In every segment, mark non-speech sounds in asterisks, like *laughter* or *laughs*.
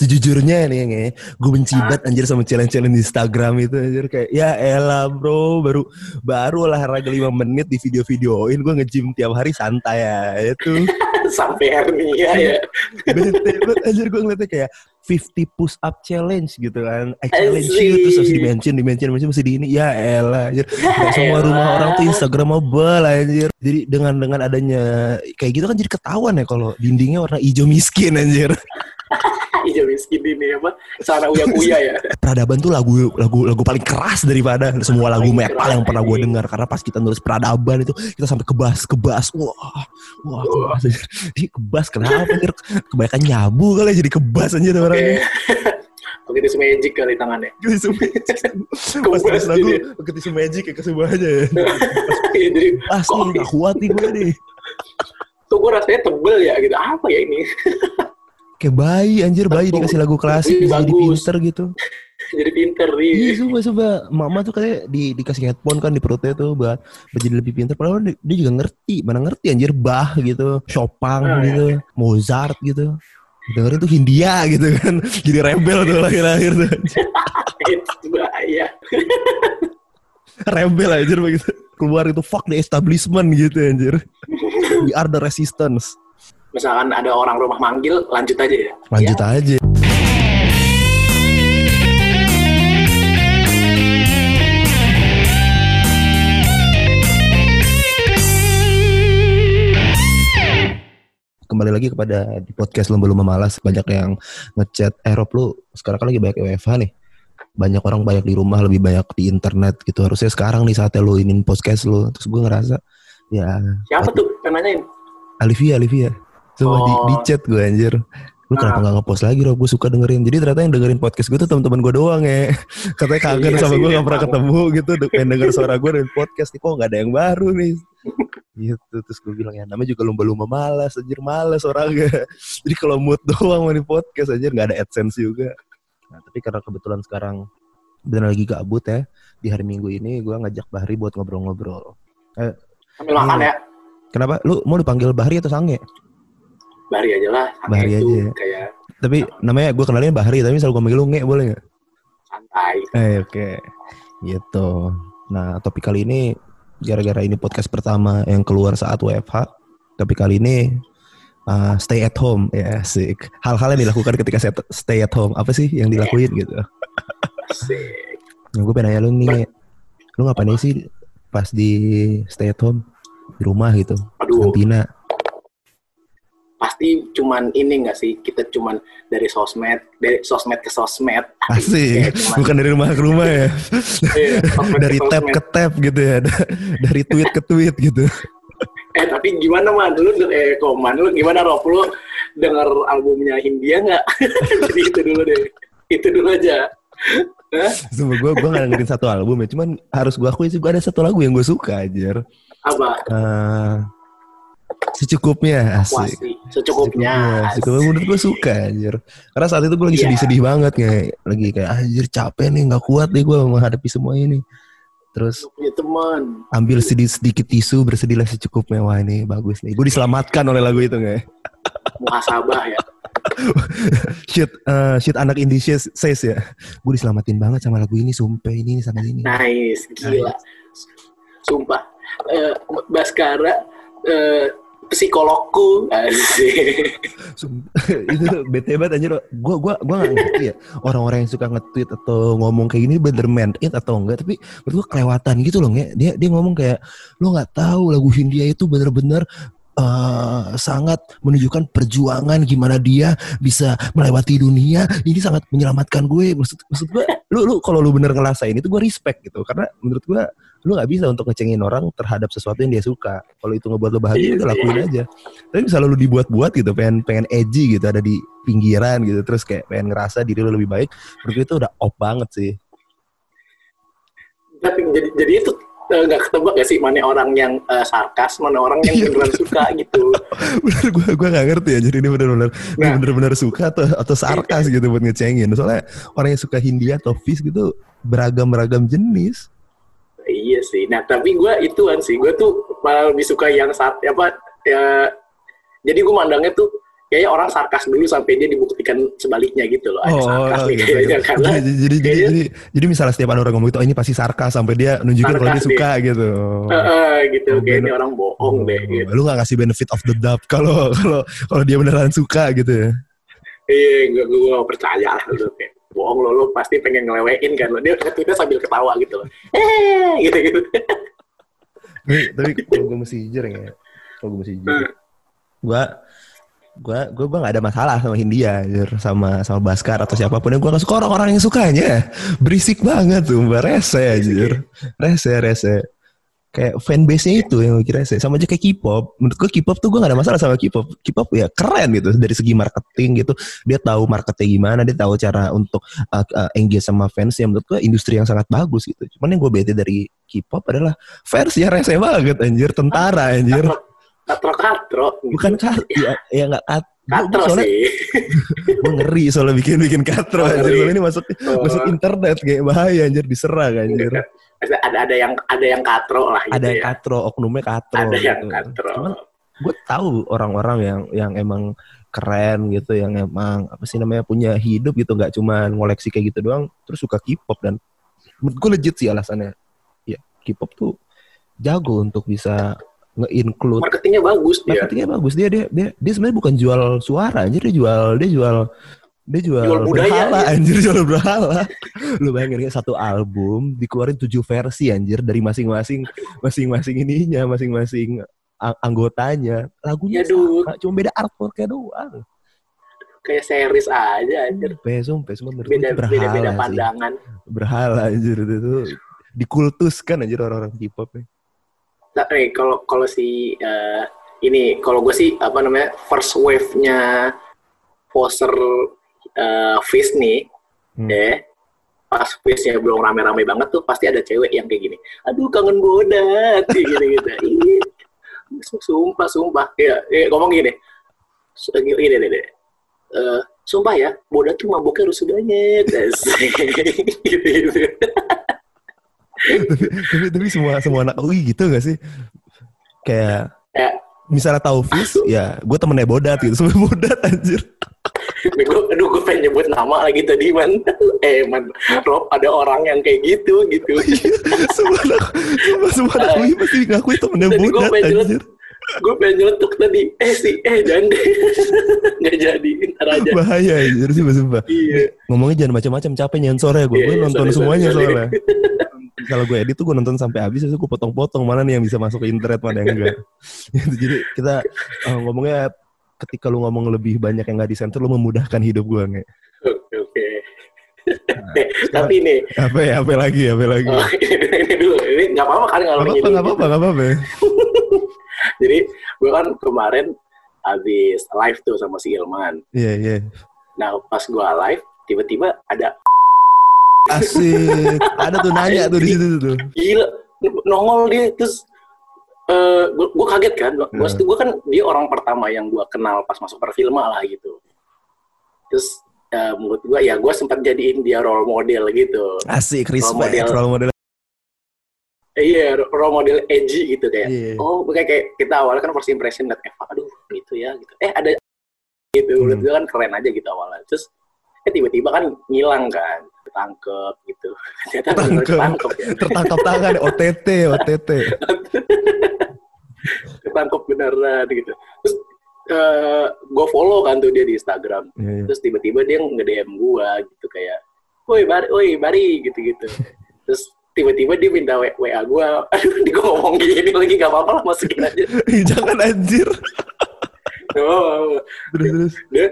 sejujurnya nih nge, gue benci banget anjir sama challenge-challenge di Instagram itu anjir. Kayak ya elah bro baru baru olahraga 5 menit di video-videoin gue nge-gym tiap hari santai *laughs* ya itu sampai hernia ya bete banget anjir gue ngeliatnya kayak 50 push up challenge gitu kan. I challenge you terus harus dimention dimention dimention mesti di ini. Ya elah anjir. Gak semua elah. *laughs* rumah orang tuh instagramable anjir. Jadi dengan dengan adanya kayak gitu kan jadi ketahuan ya kalau dindingnya warna hijau miskin anjir hijau miskin ini apa sana uya uya ya. Peradaban tuh lagu lagu lagu paling keras daripada semua lagu metal yang pernah gue anjing. dengar. Karena pas kita nulis peradaban itu kita sampai kebas kebas. Wah wah kebas. Ih, kebas kenapa anjir? Kebanyakan nyabu kali ya, jadi kebas anjir oke. orangnya *laughs* tisu magic kali tangannya. Tisu magic. *laughs* Pas lagu tisu magic ya kesemuanya ya. *laughs* Iya, jadi Ah sih kok, gak kuat nih gue nih. kok gue rasanya tebel ya gitu. Apa ya ini Kayak bayi anjir bayi dikasih lagu klasik bisa jadi bagus. pinter gitu. jadi pinter Iya. Nih coba coba Mama tuh katanya di, dikasih headphone kan di perutnya tuh buat, jadi lebih pinter. Padahal dia, dia juga ngerti Mana ngerti anjir Bach gitu Chopin Ah, gitu Mozart gitu. Dengerin tuh Hindia gitu kan *laughs* Jadi rebel tuh lahir-lahir tuh *laughs* bahaya. *laughs* Rebel anjir begitu. Keluar itu fuck the establishment gitu anjir. We are the resistance misalkan ada orang rumah manggil lanjut aja ya. Lanjut Ya, aja. Kembali lagi kepada di podcast Lomba Lomba Malas. Banyak yang ngechat eh Rob lu sekarang kan lagi banyak WFH nih. Banyak orang banyak di rumah lebih banyak di internet gitu. Harusnya sekarang nih saatnya lu inin podcast lu. Terus gue ngerasa ya siapa tuh yang nanyain? Olivia Olivia coba di, Oh. di chat gue anjir. Lu kenapa Ah. nggak ngepost lagi Rob? Gue suka dengerin. Jadi ternyata yang dengerin podcast gue tuh teman-teman gue doang ya. *laughs* Katanya kangen Iya sama gue gak pernah ketemu gitu. Pengen denger suara gue dari podcast nih. Kok nggak ada yang baru nih? Gitu. Terus gue bilang ya namanya juga lumba-lumba malas anjir malas orangnya. *laughs* Jadi kalau mood doang mau di podcast anjir nggak ada adsense juga. Nah tapi karena kebetulan sekarang benar lagi gabut ya di hari minggu ini gue ngajak Bahri buat ngobrol-ngobrol. Sambil makan Iya. ya? kenapa? Lu mau dipanggil Bahri atau Sange Bari aja lah itu aja ya. kayak tapi namanya gue kenalnya Bahri tapi misal gue manggil lu nge boleh nggak santai Eh oke, gitu. Nah topik kali ini gara-gara ini podcast pertama yang keluar saat WFH. Tapi kali ini uh, stay at home ya asik. Hal-hal yang dilakukan ketika stay at home apa sih yang dilakuin gitu? Asik. Yang gue pengen nanya lu nih, lu ngapain sih pas di stay at home di rumah gitu? aduh Karantina. Pasti cuman ini enggak sih kita cuman dari sosmed dari sosmed ke sosmed Asik, Kayak cuman- bukan dari rumah ke rumah ya. Iya, dari ke tab sosmed. ke tab gitu ya. dari tweet ke tweet gitu. eh tapi gimana man lu eh koman lu gimana Rob lu denger albumnya Hindia nggak *laughs* jadi itu dulu deh itu dulu aja? Sumpah gue gue gak dengerin satu album ya, cuman harus gue akui sih gue ada satu lagu yang gue suka aja. apa Eh, secukupnya asik. sih secukupnya Secukupnya menurut gue suka anjir. Karena saat itu gue lagi Iya. sedih-sedih banget kayak lagi kayak anjir capek nih nggak kuat nih gue menghadapi semua ini. Terus punya teman ambil sedikit sedikit tisu bersedihlah secukupnya wah ini bagus nih. Gue diselamatkan oleh lagu itu nggak? muhasabah ya *laughs* shit eh, shit anak Indonesia says ya. Gue diselamatin banget sama lagu ini sumpah ini sama ini. nice gila sumpah eh Baskara eh, psikologku. *laughs* Itu bete banget anjir. Gue gua gua gak ngerti ya orang-orang yang suka nge-tweet atau ngomong kayak gini bener meant it atau enggak tapi menurut kelewatan gitu loh nge. dia dia ngomong kayak lo nggak tahu lagu Hindia itu bener-bener eh, sangat menunjukkan perjuangan gimana dia bisa melewati dunia. Ini sangat menyelamatkan gue. Maksud maksud gue lu lu kalau lu bener ngerasain itu gue respect gitu. Karena menurut gue lu nggak bisa untuk ngecengin orang terhadap sesuatu yang dia suka. Kalau itu ngebuat lo bahagia Iya udah sih. lakuin aja. Tapi misalnya lu dibuat-buat gitu pengen pengen edgy gitu ada di pinggiran gitu terus kayak pengen ngerasa diri lu lebih baik menurut gue itu udah op banget sih. Tapi jadi jadi itu nggak ketebak ya sih mana orang yang eh, sarkas mana orang yang Iya. beneran suka gitu. *laughs* Bener gue gue gak ngerti ya jadi ini bener-bener Nah. bener-bener suka atau atau sarkas gitu buat ngecengin. Soalnya orang yang suka Hindia atau Fish gitu beragam-beragam jenis. Iya sih. Nah tapi gue ituan sih gue tuh malah lebih suka yang saat apa ya jadi gue mandangnya tuh kayaknya orang sarkas dulu sampai dia dibuktikan sebaliknya gitu loh. Oh, sarkas nih gitu, kayaknya gitu. karena jadi, jadi, jadi, kayaknya- jadi, jadi misalnya setiap ada orang ngomong itu, oh ini pasti sarkas sampai dia nunjukin kalau dia suka gitu. eh, eh, gitu Oh, kayaknya orang bohong deh gitu. Lu gak ngasih benefit of the doubt kalau kalau kalau dia beneran suka gitu ya. Iya, gue gue gak percaya lah lu kayak bohong lo, lo pasti pengen ngelewein kan lo. Dia nge-tweetnya sambil ketawa gitu loh. Eh, gitu-gitu. Tapi, tapi *laughs* kalau gue mesti jujur ya, kalau gue mesti jujur, Hmm. gue gue gue gue gak ada masalah sama Hindia, sama sama Baskar atau siapa pun yang gue gak suka orang-orang yang sukanya berisik banget tuh, mbak rese anjir, rese rese. Kayak fanbase-nya itu yang bikin rese. Sama aja kayak K-pop. Menurut gue K-pop tuh gue gak ada masalah sama K-pop. K-pop ya keren gitu. Dari segi marketing gitu. Dia tahu marketnya gimana. Dia tahu cara untuk uh, uh, engage sama fans. Yang menurut gue industri yang sangat bagus gitu. Cuman yang gue bete dari K-pop adalah fansnya rese banget anjir. Tentara anjir. Katro katro. Bukan kat, ya, ya gak kat. katro soalnya sih. *laughs* gue ngeri soalnya bikin-bikin katro Oh, anjir. ini masuk Oh. masuk internet kayak bahaya anjir diserang anjir. ada ada yang ada yang katro lah gitu Ada yang ya. katro, oknumnya katro. Ada yang gitu. katro. Cuman gue tahu orang-orang yang yang emang keren gitu yang emang apa sih namanya punya hidup gitu nggak cuma ngoleksi kayak gitu doang terus suka K-pop dan menurut gue legit sih alasannya ya K-pop tuh jago untuk bisa nge-include. Marketingnya bagus dia. marketingnya bagus. Dia dia dia, dia sebenarnya bukan jual suara anjir. Dia jual dia jual dia jual, Jual budaya, berhala dia. anjir. *laughs* Jual berhala. Lu bayangin ya satu album dikeluarin tujuh versi anjir dari masing-masing masing-masing ininya masing-masing anggotanya. Lagunya Ya, sama cuma beda artworknya doang. Kayak series aja anjir. semua menurut gue Beda berhala beda beda sih. pandangan. berhala anjir itu dikultuskan anjir orang-orang K-pop nih Nah, nih kalau kalau si eh, ini kalau gue sih apa namanya first wave-nya poster eh, Fizz nih, Hmm. ya pas Fizz-nya belum rame-rame banget tuh pasti ada cewek yang kayak gini. Aduh kangen bodat gitu gitu. *laughs* Ih, sumpah sumpah ya, ya ngomong gini. Gini gini, gini. Eh, sumpah ya, bodat tuh mabuknya rusuh banget. *laughs* gitu gitu. Tapi, tapi tapi semua semua anak UI gitu gak sih? Kayak Ya, misalnya tahu Fis ya gue temennya bodat gitu semua bodat anjir. Gue, aduh gue pengen nyebut nama lagi tadi man. Eh man Rob ada orang yang kayak gitu gitu. Semua anak semua, semua anak UI pasti ngakui temennya Tadi bodat anjir. gue pengen nyeletuk tadi. Eh si eh jangan deh. *laughs* Nggak jadi ntar aja. Bahaya anjir sih sumpah. Iya. Ngomongnya jangan macam-macam capek nyensornya gue Iya, gue iya, nonton sorry, semuanya sorry. soalnya *laughs* kalau gue edit tuh gue nonton sampai habis itu gue potong-potong mana nih yang bisa masuk ke internet mana yang enggak. *laughs* Jadi kita eh, ngomongnya ketika lu ngomong lebih banyak yang nggak disensor lu memudahkan hidup gue nggak oke oke. Eh, tapi nih apa ya apa lagi apa lagi? Oh, ini, ini dulu. Ini nggak apa-apa kan Gak kalau apa-apa, ini gak apa-apa, gak apa-apa. *laughs* jadi gue kan kemarin habis live tuh sama si Ilman Iya, iya. nah pas gue live tiba-tiba ada Asik. Ada tuh nanya tuh di situ tuh. gila nongol dia terus eh gue kaget kan gue Hmm. gue kan dia orang pertama yang gue kenal pas masuk perfilma lah gitu terus eh, menurut gue ya gue sempat jadiin dia role model gitu Asik, respect. model. Role model. Eh, iya role model edgy gitu kayak Iya. oh kayak, kayak kita awalnya kan first impression liat Eva aduh gitu ya gitu eh ada gitu menurut Hmm. gue kan keren aja gitu awalnya terus eh tiba-tiba kan ngilang kan ketangkep gitu. *laughs* Ternyata ya. Tertangkap tangan, *laughs* OTT, OTT. ketangkep *laughs* beneran gitu. Terus eh gue follow kan tuh dia di Instagram. Iya, iya. terus tiba-tiba dia nge-DM gue gitu kayak woi bari woi bari gitu gitu terus tiba-tiba dia minta WA gue aduh di gue ngomong gini lagi gak apa-apa lah masukin aja. Jangan anjir. oh, Terus, terus. dia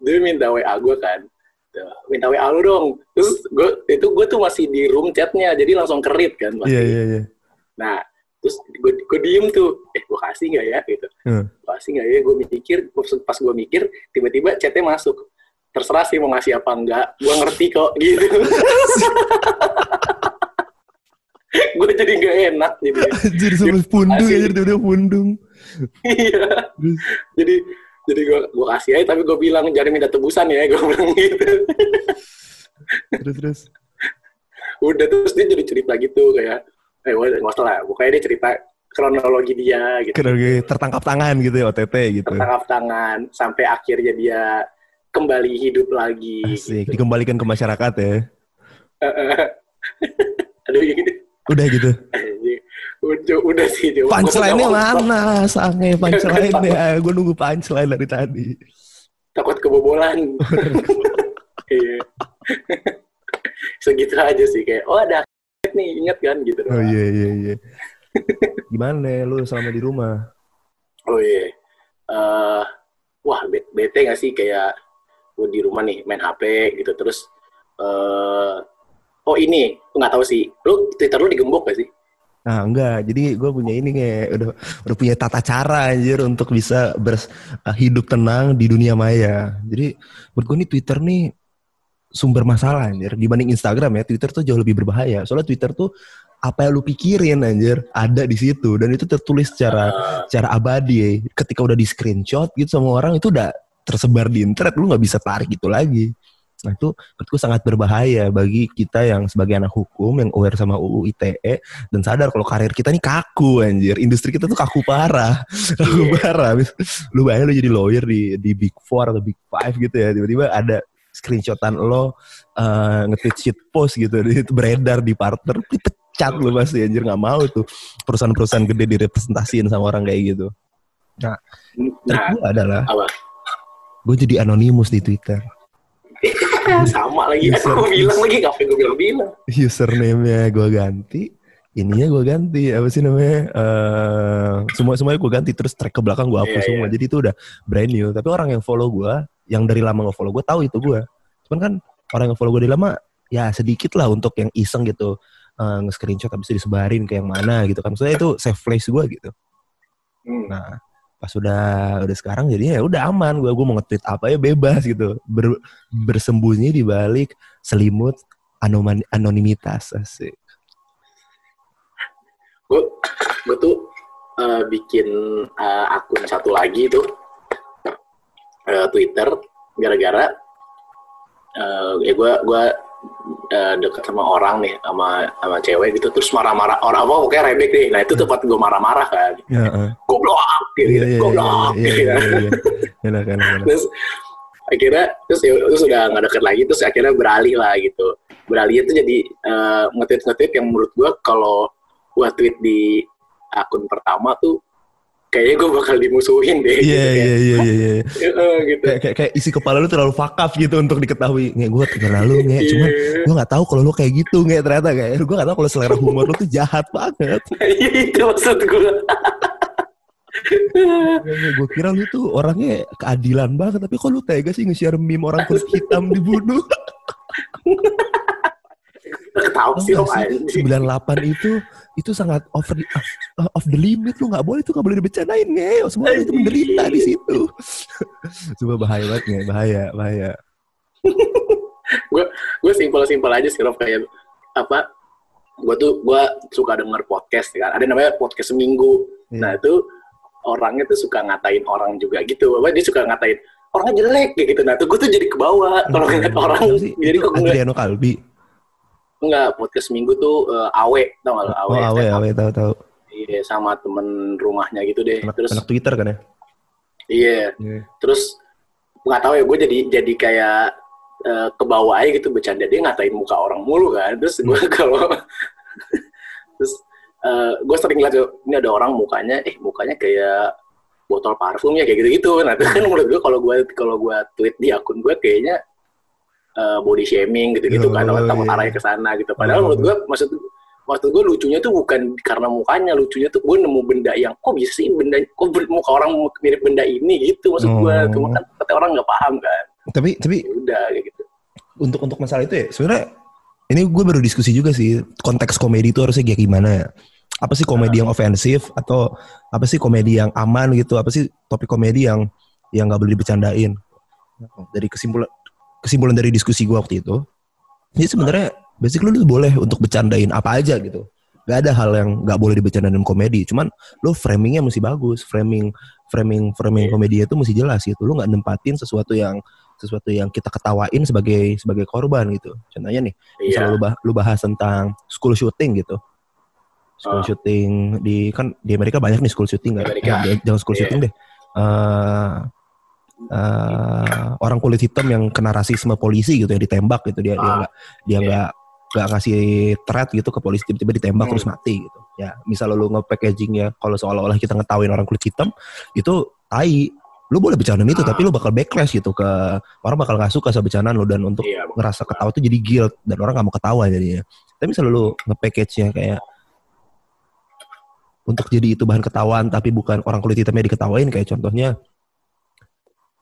dia minta WA gue kan Tuh, minta WA lu dong. Terus gue itu gue tuh masih di room chatnya jadi langsung kerit kan pasti. Iya, iya, iya. nah terus gue gue diem tuh. Eh gue kasih nggak ya gitu. Hmm. Gue kasih nggak ya gue mikir pas gue mikir tiba-tiba chatnya masuk. Terserah sih mau ngasih apa enggak gue ngerti kok gitu. *laughs* Gue jadi nggak enak jadi Anjir, sampai pundung anjir, dia pundung. iya. Jadi jadi gue gue kasih aja tapi gue bilang jangan minta tebusan ya *laughs* gue bilang gitu terus, terus. udah terus dia jadi cerita gitu kayak eh wah, nggak usah lah pokoknya dia cerita kronologi dia gitu. Kronologi tertangkap tangan gitu ya OTT gitu. Tertangkap tangan sampai akhirnya dia kembali hidup lagi. Asik, gitu. dikembalikan ke masyarakat ya. *laughs* Aduh gitu. Udah gitu. *laughs* udah, udah sih. Punchline-nya mana? Sange punchline-nya. Gue nunggu punchline dari tadi. Takut kebobolan. *laughs* Iya. Segitu aja sih kayak, oh ada nih, inget kan gitu. Oh iya iya iya. Gimana lu selama di rumah? Oh iya. Uh, wah bete gak sih kayak gue di rumah nih main HP gitu terus uh, oh ini nggak tahu sih lu Twitter lu digembok gak sih Nah, enggak. Jadi gue punya ini kayak udah udah punya tata cara anjir untuk bisa bers, uh, hidup tenang di dunia maya. Jadi menurut gue nih Twitter nih sumber masalah anjir dibanding Instagram ya. Twitter tuh jauh lebih berbahaya. Soalnya Twitter tuh apa yang lu pikirin anjir ada di situ dan itu tertulis secara uh. secara abadi ya. Ketika udah di screenshot gitu sama orang itu udah tersebar di internet lu nggak bisa tarik itu lagi. Nah itu menurutku sangat berbahaya bagi kita yang sebagai anak hukum yang aware sama UU ITE dan sadar kalau karir kita ini kaku anjir. Industri kita tuh kaku parah. *laughs* kaku yeah. parah. Lu bayangin lu jadi lawyer di di Big Four atau Big Five gitu ya. Tiba-tiba ada screenshotan lo uh, nge-tweet shit post gitu itu beredar di partner dipecat lu pasti anjir nggak mau tuh perusahaan-perusahaan gede direpresentasiin sama orang kayak gitu. Nah, nah gue adalah gue jadi anonimus di Twitter. *laughs* sama lagi. user, aku bilang lagi ngapain gue bilang bilang? Username-nya gue ganti ininya gue ganti apa sih namanya uh, semua semuanya gue ganti terus track ke belakang gue hapus yeah, semua. Yeah. jadi itu udah brand new. Tapi orang yang follow gue yang dari lama nggak follow gue tahu itu gue cuman kan orang yang follow gue dari lama ya sedikit lah untuk yang iseng gitu. Uh, nge-screenshot habis itu disebarin ke yang mana gitu kan. Maksudnya itu save place gue gitu. Hmm. nah pas udah udah sekarang jadinya ya udah aman. Gue gue mau nge-tweet apa ya bebas gitu. Ber, bersembunyi di balik selimut anoman, anonimitas asik. Gue gue tuh uh, bikin uh, akun satu lagi tuh. Uh, Twitter gara-gara uh, ya gue gue uh, deket sama orang nih sama sama cewek gitu terus marah-marah orang. Apa pokoknya rebek nih. Nah itu tempat gue marah-marah kan. Yeah, uh. goblok gitu, yeah, yeah, goblok yeah, gitu. yeah, yeah, yeah, yeah. terus akhirnya terus ya, terus udah nggak deket lagi terus akhirnya beralih lah gitu. Beralih itu jadi uh, nge-tweet nge-tweet yang menurut gue kalau gue tweet di akun pertama tuh kayaknya gue bakal dimusuhin deh. Iya gitu, iya iya iya. iya. *laughs* gitu. Kayak, kayak, kayak isi kepala lu terlalu fakaf gitu untuk diketahui. Nge, gue kenal lu nge, cuman iya. gue gak tahu kalau lu kayak gitu nge ternyata kayak gue gak tahu kalau selera humor lu tuh jahat banget. *laughs* Iya itu maksud gue. gue kira lu tuh orangnya keadilan banget tapi kok lu tega sih nge-share meme orang kulit hitam dibunuh *laughs* ketawa sih om sembilan delapan itu itu sangat over the, uh, off the limit lu nggak boleh itu nggak boleh dibicarain ngeo semua itu menderita di situ. *laughs* Coba bahaya banget nih bahaya bahaya. *laughs* Gue gue simpel simpel aja sih Rob. Kayak apa gue tuh gue suka denger podcast kan? Ada namanya podcast seminggu. Yeah. nah itu orangnya tuh suka ngatain orang juga gitu. Apa dia suka ngatain orangnya jelek kayak gitu. Nah tuh gue tuh jadi ke bawah kalau ngeliat orang. Jadi kok Adriano Kalbi Enggak, podcast minggu tuh uh, Awe, tau gak lo? Awe, oh, Awe, Awe, tau tau. Iya, sama temen rumahnya gitu deh. Anak, Terus anak Twitter kan ya? Iya. Yeah. Terus nggak tahu ya, gue jadi jadi kayak uh, ke bawah aja gitu bercanda dia ngatain muka orang mulu kan. Terus gue hmm. *laughs* kalau terus uh, gue sering lihat ini ada orang mukanya, eh mukanya kayak botol parfumnya kayak gitu-gitu. Nah, itu kan menurut gue kalau gue kalau gue tweet di akun gue kayaknya uh, body shaming gitu-gitu oh, kan takut iya. arahnya ke sana gitu. Padahal oh. menurut gue maksud maksud gue lucunya tuh bukan karena mukanya lucunya tuh gue nemu benda yang kok bisa sih benda kok muka orang mirip benda ini gitu maksud gue oh. cuma kan kata orang nggak paham kan. Tapi tapi ya udah gitu. untuk untuk masalah itu ya sebenarnya ini gue baru diskusi juga sih konteks komedi itu harusnya kayak gimana ya? Apa sih komedi yang ofensif atau apa sih komedi yang aman gitu? Apa sih topik komedi yang yang nggak boleh dibecandain dari kesimpulan kesimpulan dari diskusi gue waktu itu jadi sebenarnya basic lu boleh untuk bercandain apa aja gitu gak ada hal yang gak boleh dibercandain komedi cuman lu framingnya mesti bagus framing framing framing komedi itu mesti jelas gitu lu nggak nempatin sesuatu yang sesuatu yang kita ketawain sebagai sebagai korban gitu contohnya nih yeah. misalnya lu, bah, lu bahas tentang school shooting gitu school Ah. shooting di kan di Amerika banyak nih school shooting kan. Amerika. Eh, jangan school Iya. shooting deh. Eh eh, orang kulit hitam yang kena rasisme polisi gitu ya ditembak gitu dia dia Ah. nggak dia Iya. nggak nggak ngasih threat gitu ke polisi tiba-tiba ditembak Hmm. terus mati gitu ya misal lu nge-packaging ya kalau seolah-olah kita ngetawain orang kulit hitam itu tai lu boleh bercandain itu Ah. tapi lu bakal backlash gitu ke orang bakal nggak suka sama bercandaan lu dan untuk Iya. ngerasa ketawa tuh jadi guilt dan orang nggak mau ketawa jadinya. Tapi misalnya lu nge-package-nya kayak untuk jadi itu bahan ketawaan tapi bukan orang kulit hitamnya diketawain kayak contohnya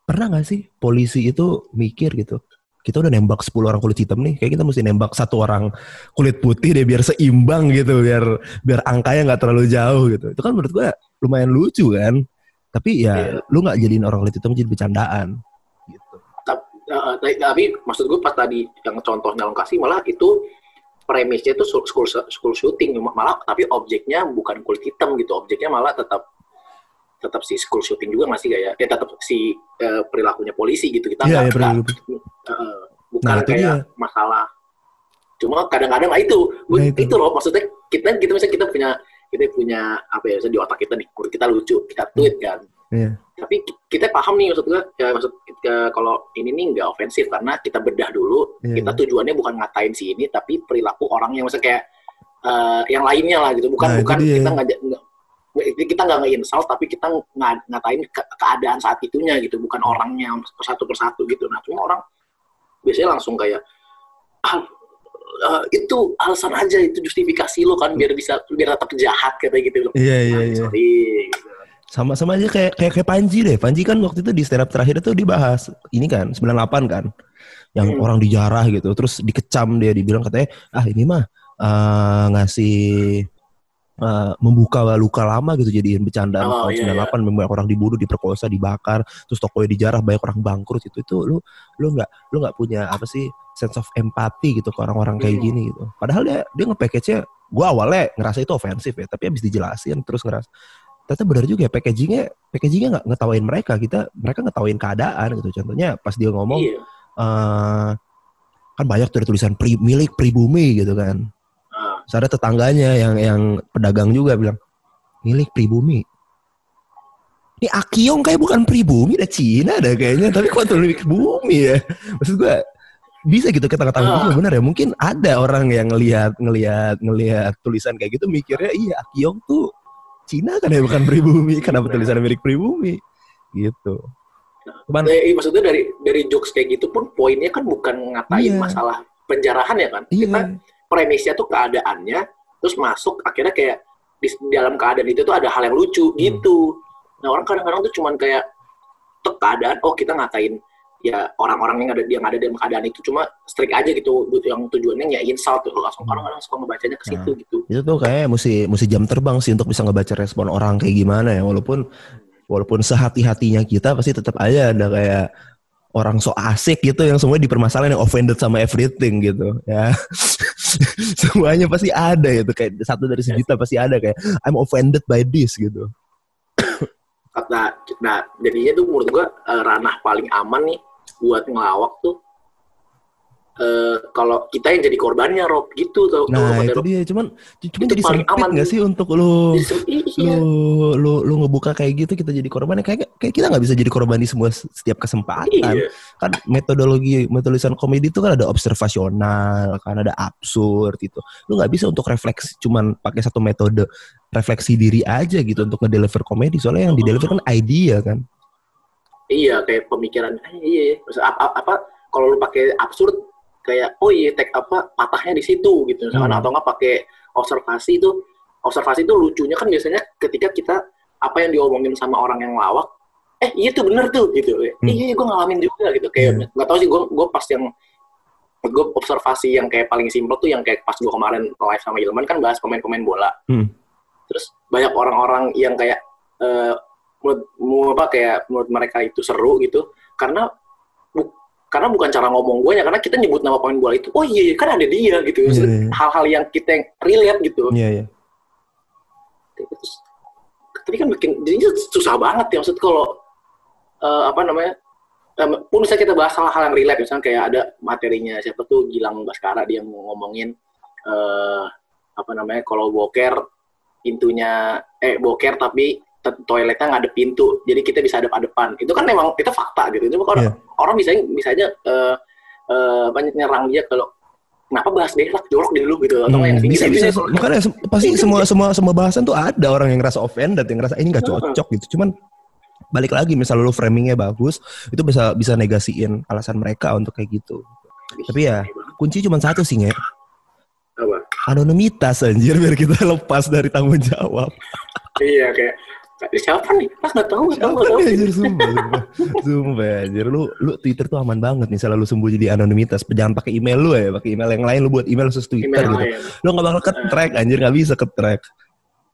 pernah nggak sih polisi itu mikir gitu kita udah nembak 10 orang kulit hitam nih kayak kita mesti nembak satu orang kulit putih deh biar seimbang gitu biar biar angkanya nggak terlalu jauh gitu. Itu kan menurut gua lumayan lucu kan? Tapi ya Iya. lu nggak jadiin orang kulit hitam jadi bercandaan gitu. Uh, tapi, tapi maksud gue pas tadi yang contohnya lo kasih malah itu premisnya itu school school shooting malah tapi objeknya bukan kulit hitam gitu objeknya malah tetap tetap si school shooting juga nggak sih kayak ya tetap si eh, perilakunya polisi gitu kita nggak iya, nggak- perilaku. eh, bukan Nah, kayak dia. masalah cuma kadang-kadang nah itu Nah, itu. itu. loh maksudnya kita kita misalnya kita punya kita punya apa ya misalnya di otak kita nih kita lucu kita tweet kan Iya. tapi ki- kita paham nih maksud gue ya maksud kita, kalau ini nih nggak ofensif karena kita bedah dulu Iya, kita iya. tujuannya bukan ngatain si ini tapi perilaku orang yang maksudnya kayak eh, yang lainnya lah gitu bukan Nah, bukan kita nggak- kita nggak nge-insult tapi kita nga- ngatain ke- keadaan saat itunya gitu bukan orangnya persatu persatu gitu nah cuma orang biasanya langsung kayak ah eh, itu alasan aja itu justifikasi lo kan biar bisa biar tetap jahat kayak gitu Iya, iya, Nah, iya. sorry gitu. Sama sama aja kayak kayak kayak Panji deh. Panji kan waktu itu di stand up terakhir itu dibahas ini kan 98 kan. Yang Hmm. orang dijarah gitu. Terus dikecam dia dibilang katanya, "Ah, ini mah eh, ngasih eh, membuka luka lama gitu jadiin bercandaan Oh, tahun iya, 98 banyak orang dibunuh, diperkosa, dibakar, terus tokonya dijarah, banyak orang bangkrut itu itu lu lu nggak lu nggak punya apa sih sense of empathy gitu ke orang-orang kayak Hmm. gini gitu. Padahal dia dia nge-package-nya gua awalnya ngerasa itu ofensif ya, tapi habis dijelasin terus ngerasa ternyata benar juga ya packagingnya packagingnya nggak ngetawain mereka kita mereka ngetawain keadaan gitu contohnya pas dia ngomong iya eh, kan banyak tuh ada tulisan pri, milik pribumi gitu kan. Terus ada tetangganya yang yang pedagang juga bilang milik pribumi ini Akiong kayak bukan pribumi ada Cina ada kayaknya tapi kok tuh milik bumi ya maksud gua bisa gitu kita ketahui Ah. iya benar ya mungkin ada orang yang ngelihat ngelihat ngelihat tulisan kayak gitu mikirnya iya Akiong tuh Cina kan ya bukan pribumi kenapa tulisannya milik pribumi gitu cuman Eh, maksudnya dari dari jokes kayak gitu pun poinnya kan bukan ngatain Iya. masalah penjarahan ya kan. iya Kita premisnya tuh keadaannya terus masuk akhirnya kayak di dalam keadaan itu tuh ada hal yang lucu Hmm. gitu. Nah, orang kadang-kadang tuh cuman kayak tek keadaan oh kita ngatain ya orang-orang yang ada yang ada dalam keadaan itu cuma strict aja gitu yang tujuannya ya insult tuh langsung Hmm. orang-orang suka ngebacanya ke situ gitu. itu tuh kayak mesti mesti jam terbang sih untuk bisa ngebaca respon orang kayak gimana ya walaupun walaupun sehati-hatinya kita pasti tetap aja ada kayak orang so asik gitu yang semua dipermasalahin yang offended sama everything gitu ya. *laughs* Semuanya pasti ada itu kayak satu dari sejuta pasti ada kayak I'm offended by this gitu. Nah, nah jadinya tuh menurut gua eh, ranah paling aman nih buat ngelawak tuh eh kalau kita yang jadi korbannya Rob gitu tau nah itu Rob? dia cuman cuman Itu jadi paling sempit aman nggak tuh. sih untuk lu Jadi, iya. lu lu lu ngebuka kayak gitu kita jadi korban kayak kayak kita nggak bisa jadi korban di semua setiap kesempatan Iya. kan metodologi menulisan komedi itu kan ada observasional kan ada absurd gitu lu nggak bisa untuk refleksi cuman pakai satu metode refleksi diri aja gitu untuk ngedeliver komedi soalnya yang di deliver kan idea kan Iya, kayak pemikiran ah, iya, iya. Maksud, apa, apa kalau lu pakai absurd kayak oh iya tek apa patahnya di situ gitu misalkan Hmm. atau nggak pakai observasi itu observasi itu lucunya kan biasanya ketika kita apa yang diomongin sama orang yang lawak eh iya tuh bener tuh gitu eh, Hmm. iya gue ngalamin juga gitu kayak Iya. nggak tahu sih gue gue pas yang gue observasi yang kayak paling simpel tuh yang kayak pas gue kemarin live sama Ilman kan bahas pemain-pemain bola Hmm. terus banyak orang-orang yang kayak eh menurut, menurut apa kayak menurut mereka itu seru gitu karena karena bukan cara ngomong gue karena kita nyebut nama pemain bola itu oh iya, iya kan ada dia gitu. Iya, Maksudnya iya. hal-hal yang kita yang relate gitu. Iya iya. Terus, tapi kan bikin jadinya susah banget ya maksud kalau eh, apa namanya eh, pun misalnya kita bahas hal-hal yang relate misalnya kayak ada materinya siapa tuh Gilang Baskara dia ngomongin eh, apa namanya kalau boker pintunya eh boker tapi toiletnya nggak ada pintu jadi kita bisa hadap depan itu kan memang itu fakta gitu itu orang Iya. orang bisa bisa aja eh eh, banyak nyerang dia kalau kenapa bahas berak jorok di dulu gitu atau Hmm, yang bisa, sini bisa, Makanya se- pasti Iya, semua iya. semua semua bahasan tuh ada orang yang ngerasa offended, yang ngerasa ini nggak cocok gitu. Cuman balik lagi misal lu framingnya bagus, itu bisa bisa negasiin alasan mereka untuk kayak gitu. Tapi ya kunci cuma satu sih nge, apa anonimitas anjir biar kita *laughs* lepas dari tanggung jawab. iya kayak siapa nih ah nggak tahu nggak tahu nggak tahu anjir sumpah, sumpah. Sumpah anjir lu lu Twitter tuh aman banget nih selalu sembunyi di anonimitas. Jangan pakai email lu ya, pakai email yang lain lu buat email khusus Twitter email gitu. lain Lu gak bakal ke track anjir gak bisa ke track.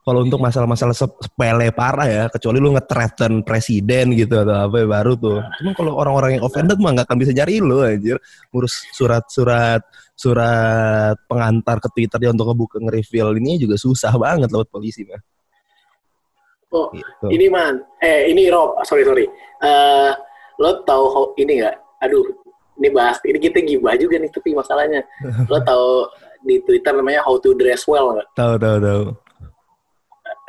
Kalau untuk masalah-masalah sep- sepele parah ya, kecuali lu nge-threaten presiden gitu atau apa ya, baru tuh. Cuman kalau orang-orang yang offended mah gak akan bisa nyari lu anjir. Ngurus surat-surat surat pengantar ke Twitter dia untuk ngebuka nge-reveal ini juga susah banget lewat polisi mah. Oh Gitu. ini man? Eh ini Rob. Sorry sorry. Eh lo tahu how- ini nggak? Aduh ini bahas ini kita gibah juga nih tapi masalahnya. *laughs* Lo tahu di Twitter namanya how to dress well nggak? Tahu tahu tahu.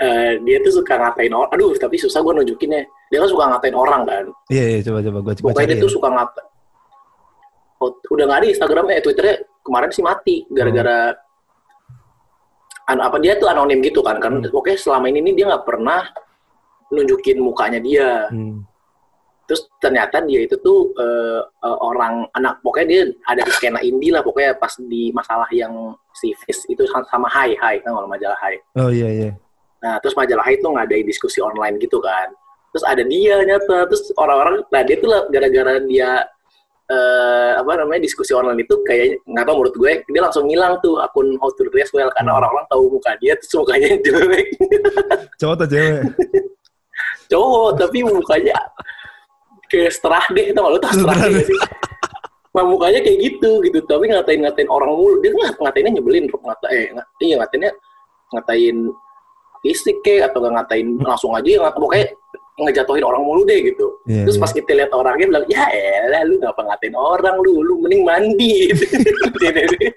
Eh, dia tuh suka ngatain orang aduh tapi susah gue nunjukinnya dia kan suka ngatain orang kan? Iya iya coba coba gua coba pokoknya dia ya. tuh suka ngatain oh, udah nggak ada Instagramnya eh, Twitternya kemarin sih mati gara-gara an apa dia tuh anonim gitu kan kan Hmm. pokoknya selama ini nih dia nggak pernah nunjukin mukanya dia Hmm. terus ternyata dia itu tuh eh, eh, orang anak pokoknya dia ada di skena indie lah pokoknya pas di masalah yang si Fizz itu sama- Hai Hai kan kalau majalah Hai Oh iya iya. nah terus majalah Hai itu ngadain diskusi online gitu kan terus ada dia nyata terus orang-orang nah dia tuh gara-gara dia eh, apa namanya diskusi online itu kayak nggak tahu menurut gue dia langsung ngilang tuh akun dress well karena Hmm. orang-orang tahu muka dia terus mukanya *laughs* jelek. Cowok atau cewek? cowok tapi mukanya kayak seterah deh tau lu tau seterah deh. Sih *laughs* Nah, mukanya kayak gitu gitu. Tapi ngatain ngatain orang mulu. Dia nggak ngatainnya nyebelin ngata eh nggak, iya ngatainnya ngatain fisik kayak atau nggak ngatain langsung aja ngat, pokoknya ngejatuhin orang mulu deh gitu Iya, terus iya. pas kita lihat orangnya bilang ya elah lu ngapa ngatain orang lu lu mending mandi Ini, ini.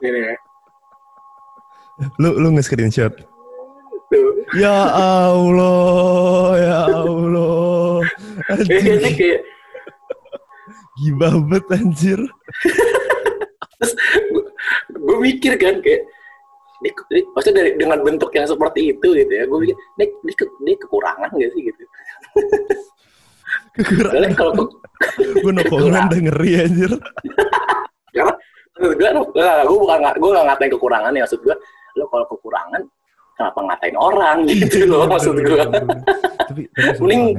Ini, Lu lu nge-screenshot. tuh Ya Allah, ya Allah. Anjir, kayak gibah banget anjir. *laughs* gue mikir kan kayak dia, maksudnya dari dengan bentuk yang seperti itu gitu ya gue mikir dia, dia, ke- kekurangan gak sih? Gitu. Kekurangan. Kalau Gue no comment udah ngeri anjir. karena gue gue bukan gue gak ngatain kekurangan ya maksud gue lo kalau kekurangan kenapa ngatain orang? Gitu loh maksud gue Tapi, tapi sumpah, Mending-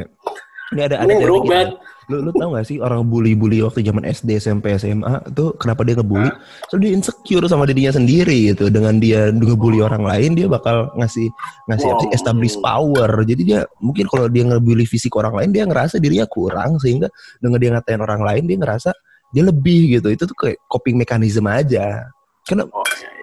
ini ada ada mending berobat. Lu lu tau gak sih orang bully-bully waktu zaman SD, SMP, SMA tuh kenapa dia ngebully? Soalnya dia insecure sama dirinya sendiri gitu. Dengan dia ngebully orang lain dia bakal ngasih ngasih Oh. establish power. Jadi dia mungkin kalau dia ngebully fisik orang lain dia ngerasa dirinya kurang sehingga dengan dia ngatain orang lain dia ngerasa dia lebih gitu. Itu tuh kayak coping mechanism aja. Karena oh iya, iya.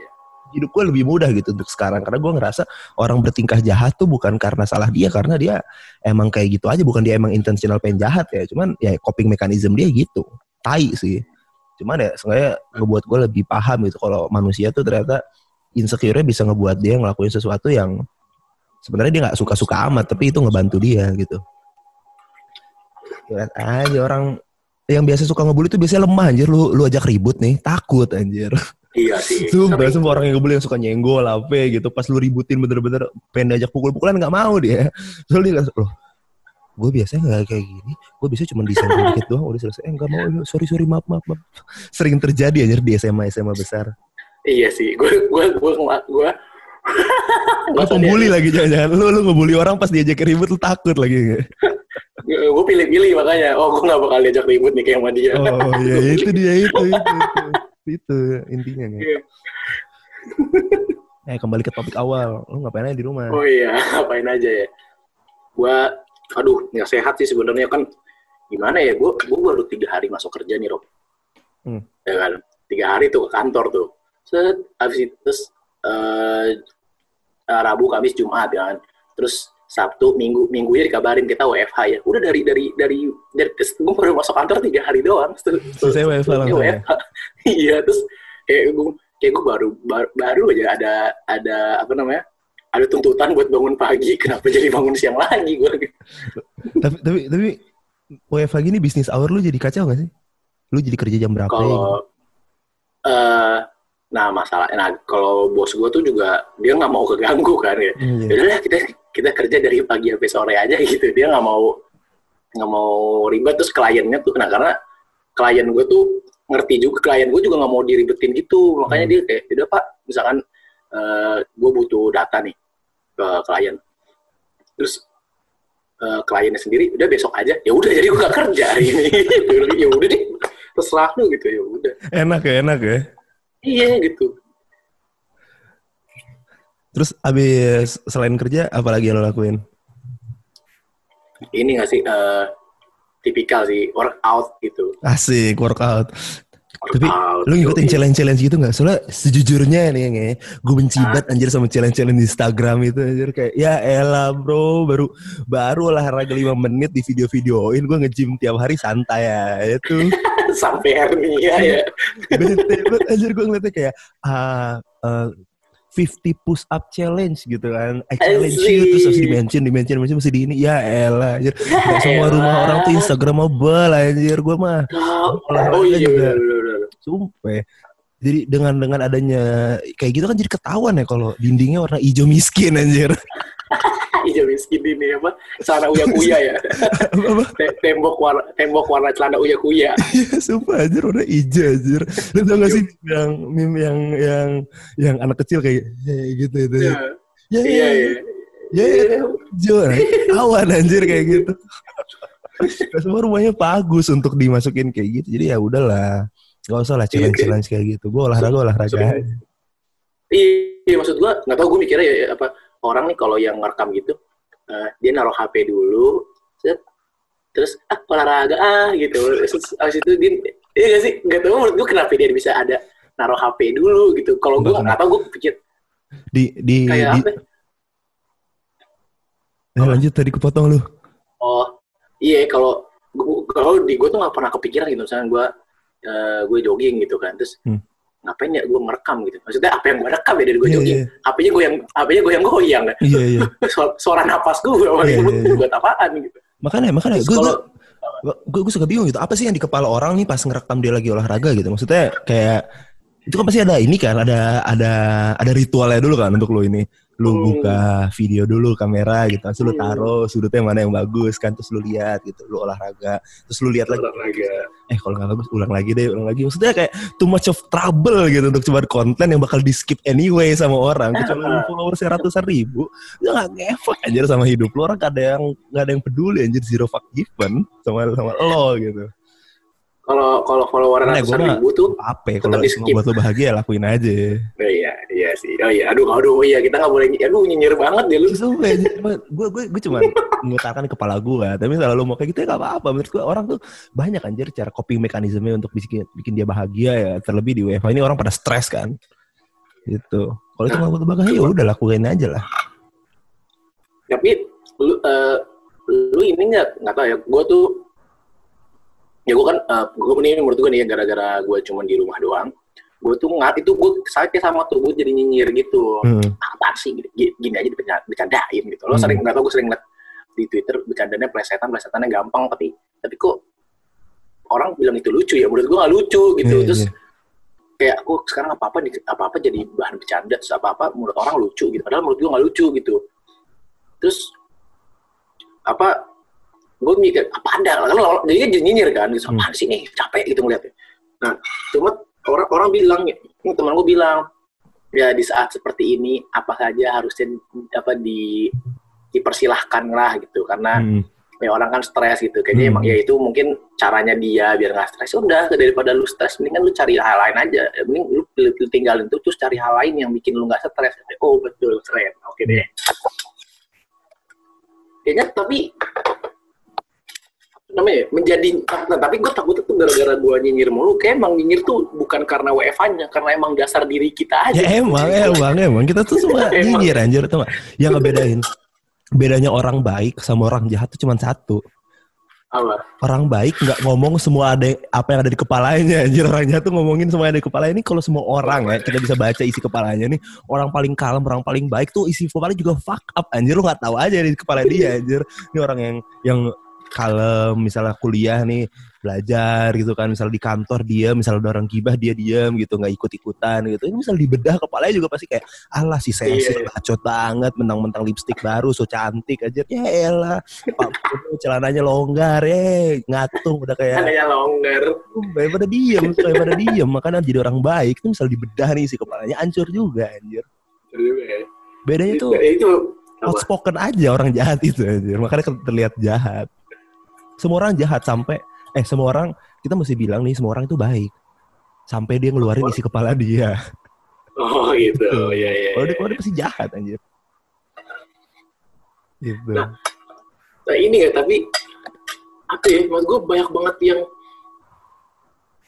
Hidup gue lebih mudah gitu untuk sekarang. Karena gue ngerasa orang bertingkah jahat tuh bukan karena salah dia karena dia emang kayak gitu aja. Bukan dia emang intentional pengen jahat ya. Cuman ya coping mechanism dia gitu. Tai sih. Cuman ya sengaja ngebuat gue lebih paham gitu kalau manusia tuh ternyata insecure bisa ngebuat dia ngelakuin sesuatu yang sebenarnya dia nggak suka-suka amat tapi itu ngebantu dia gitu. Lihat aja orang yang biasa suka ngebully tuh biasanya lemah anjir. Lu lu ajak ribut nih takut anjir *laughs* iya sih Sumpah, Tapi- sumpah orang yang ngebully yang suka nyenggol apa gitu. Pas lu ributin bener-bener pengen diajak pukul-pukulan nggak mau dia. Soalnya dia loh gue biasanya nggak kayak gini. Gue bisa cuma desain *laughs* dikit doang udah selesai. Eh nggak mau, sorry sorry maaf maaf maaf. Sering terjadi aja di SMA SMA besar. iya sih gue gue gue *laughs* gue Lu pembuli lagi jangan-jangan. Lu lu ngebully orang pas diajak ribut lu takut lagi. gue pilih-pilih makanya oh gue gak bakal diajak ribut nih kayak sama dia Oh iya *laughs* itu dia itu itu itu, itu intinya nih. Iya. Eh kembali ke topik awal. Lu ngapain aja di rumah? Oh iya, *laughs* apain aja ya. Gua, aduh, nggak sehat sih sebenarnya kan. Gimana ya, gua, gua baru tiga hari masuk kerja nih, Rob. Hmm. Ya kan, tiga hari tuh ke kantor tuh. Set, habis itu terus eh, Rabu, Kamis, Jumat ya kan. Terus Sabtu, Minggu, Minggunya dikabarin kita WFH ya. Udah dari dari dari dari terus gua baru masuk kantor tiga hari doang. Terus, Selesai WFH langsung ya? WFH. Iya, terus kayak gua, kayak gue baru, baru baru aja ada ada apa namanya ada tuntutan buat bangun pagi kenapa jadi bangun siang lagi gue tapi tapi tapi WFH gini bisnis hour lu jadi kacau gak sih? Lu jadi kerja jam berapa? ya? kalau eh nah masalah nah kalau bos gue tuh juga dia nggak mau keganggu kan ya Iya. Yaudah kita kita kerja dari pagi sampai sore aja gitu. Dia nggak mau nggak mau ribet. Terus kliennya tuh nah karena klien gue tuh ngerti juga klien gue juga nggak mau diribetin gitu. Makanya Hmm. dia kayak udah pak misalkan eh gue butuh data nih ke klien. Terus eh, kliennya sendiri udah besok aja. Ya udah jadi gue gak kerja hari ini. *laughs* Ya udah deh terserah lu gitu ya udah. Enak ya, enak ya. iya gitu Terus abis selain kerja, apa lagi yang lo lakuin? ini gak sih eh, tipikal sih workout gitu Asik, workout. Tapi Workout, lu ngikutin yoi. challenge-challenge gitu gak? Soalnya sejujurnya nih, nge, gue benci banget anjir sama challenge-challenge di Instagram itu anjir kayak ya elah bro, baru baru olahraga 5 menit di video-videoin gue nge-gym tiap hari santai *laughs* ya. Itu sampai hernia ya bete banget anjir gue ngeliatnya kayak ah eh, 50 push up challenge gitu kan. I challenge you terus harus di-mention, di-mention, di-mention mesti di ini. Ya elah anjir. Ya Gak semua rumah elah. orang tuh Instagramable anjir. Gue mah oh, oh iya juga. bener, bener, bener. Sumpah. Jadi dengan dengan adanya kayak gitu kan jadi ketahuan ya kalau dindingnya warna hijau miskin anjir. *laughs* iya miskin ini apa celana uya kuya ya *laughs* tembok warna tembok warna celana uya kuya *laughs* Iya, sumpah anjir warna hijau anjir. Lu tau gak sih yang meme yang yang yang anak kecil kayak "Hey," gitu itu. iya Ya, iya ya, iya ya, ya, hijau. Awan anjir kayak gitu. Semua rumahnya bagus untuk dimasukin kayak gitu. Jadi ya udahlah. Gak usah lah challenge-challenge kayak gitu. Gue olahraga olahraga. Iya iya, maksud gua nggak tahu gue mikirnya ya, ya, apa orang nih kalau yang ngerekam gitu eh, dia naruh HP dulu set, terus ah olahraga ah gitu. Terus abis itu dia iya gak sih? Nggak tahu menurut gue kenapa dia bisa ada naruh HP dulu gitu. Kalau gue Nggak tahu gue pikir Di di, kayak di apa Eh, lanjut tadi kepotong lu. Oh iya kalau kalau di gue tuh nggak pernah kepikiran gitu. Misalnya gue eh, gue jogging gitu kan. Terus Hmm. Ngapain ya gue merekam gitu maksudnya apa yang gue rekam ya dari gue Iya, jogging iya. apanya gue yang apanya gue yang goyang kan Iya iya. *laughs* suara, suara napas gue iya, gue iya. buat apaan gitu Makanya makanya gue gue gue suka bingung gitu. Apa sih yang di kepala orang nih pas ngerekam dia lagi olahraga gitu? Maksudnya kayak itu kan pasti ada ini kan, ada ada ada ritualnya dulu kan untuk lu ini. Lu Hmm. buka video dulu kamera gitu, terus lu Hmm. taruh sudutnya mana yang bagus kan, terus lu lihat gitu, lu olahraga, terus lu lihat lagi, olahraga eh kalau nggak bagus ulang lagi deh, ulang lagi. Maksudnya kayak too much of trouble gitu untuk coba konten yang bakal di skip anyway sama orang. Kecuali lu followersnya ratusan ribu, lu nggak ngefek anjir sama hidup lu. Orang gak ada yang gak ada yang peduli anjir zero fuck given sama sama lo gitu. kalau kalau follower ratusan ribu tuh Apa ya, kalau buat lo bahagia lakuin aja. iya iya sih oh iya aduh aduh iya kita nggak boleh aduh nyinyir banget deh lu Sumpah gue gue gue cuma *laughs* mengutarakan di kepala gue. Tapi kalau lo mau kayak gitu ya gak apa-apa. Menurut gue orang tuh banyak anjir cara coping mekanismenya untuk bikin bikin dia bahagia ya. Terlebih di WFH ini orang pada stres kan. Gitu. Kalau itu nggak buat lo bahagia ya udah lakuin aja lah. tapi lu eh, lu ini nggak nggak tahu ya gue tuh ya gue kan gue ini menurut gue nih ya gara-gara gue cuma di rumah doang gue tuh ngat itu gue sakit sama tuh gue jadi nyinyir gitu. Hmm. apa sih? Gini, gini aja bercandain gitu. Lo Hmm. sering nggak tau gue sering liat di twitter bercandanya plesetan plesetannya gampang tapi tapi kok orang bilang itu lucu ya? Menurut gue nggak lucu gitu. Iya, terus iya. kayak aku sekarang apa apa apa apa jadi bahan bercanda terus apa apa menurut orang lucu gitu. Padahal menurut gue nggak lucu gitu. Terus apa gue mikir apa ada kan lo- jadi jadi nyinyir kan. Gitu Hmm. apaan sih nih? Capek gitu ngeliatnya. Nah cuma orang orang bilang ini teman gue bilang ya di saat seperti ini apa saja harusnya apa di dipersilahkan lah gitu. Karena Hmm. ya orang kan stres gitu. Kayaknya Hmm. emang ya itu mungkin caranya dia biar nggak stres. Udah daripada lu stres mendingan lu cari hal lain aja. Mending lu, lu, tinggalin tuh terus cari hal lain yang bikin lu nggak stres. Oh betul keren. Oke deh. Kayaknya tapi namanya ya, menjadi nah, tapi gue takut tuh gara-gara gue nyinyir mulu kayak emang nyinyir tuh bukan karena WFH-nya karena emang dasar diri kita aja Ya emang, emang, emang. Kita tuh semua *laughs* nyinyir anjir tuh. Yang ngebedain bedanya orang baik sama orang jahat tuh cuma satu. Apa? orang baik nggak ngomong semua ada apa yang ada di kepalanya anjir orangnya tuh ngomongin semua yang ada di kepalanya ini kalau semua orang ya kita bisa baca isi kepalanya nih orang paling kalem orang paling baik tuh isi kepalanya juga fuck up anjir lu nggak tahu aja di kepala dia anjir ini orang yang yang kalem misalnya kuliah nih belajar gitu kan misalnya di kantor dia misalnya ada orang gibah dia diam gitu nggak ikut ikutan gitu. Ini misalnya dibedah kepalanya juga pasti kayak alah si sensi Iya. bacot banget mentang-mentang lipstick baru so cantik aja. Ya elah pak celananya longgar eh ngatung udah kayak Adanya longgar. daripada diem daripada diem makanya jadi orang baik. Itu misalnya dibedah nih si kepalanya hancur juga anjir. Ya. bedanya tuh outspoken aja orang jahat itu anjir. Makanya terlihat jahat semua orang jahat sampai eh semua orang kita mesti bilang nih semua orang itu baik sampai dia ngeluarin isi kepala dia Oh gitu. Gitu. Iya iya. kalau dia iya. keluar dia pasti jahat anjir gitu Nah, Nah ini ya tapi apa ya? Mas gue banyak banget yang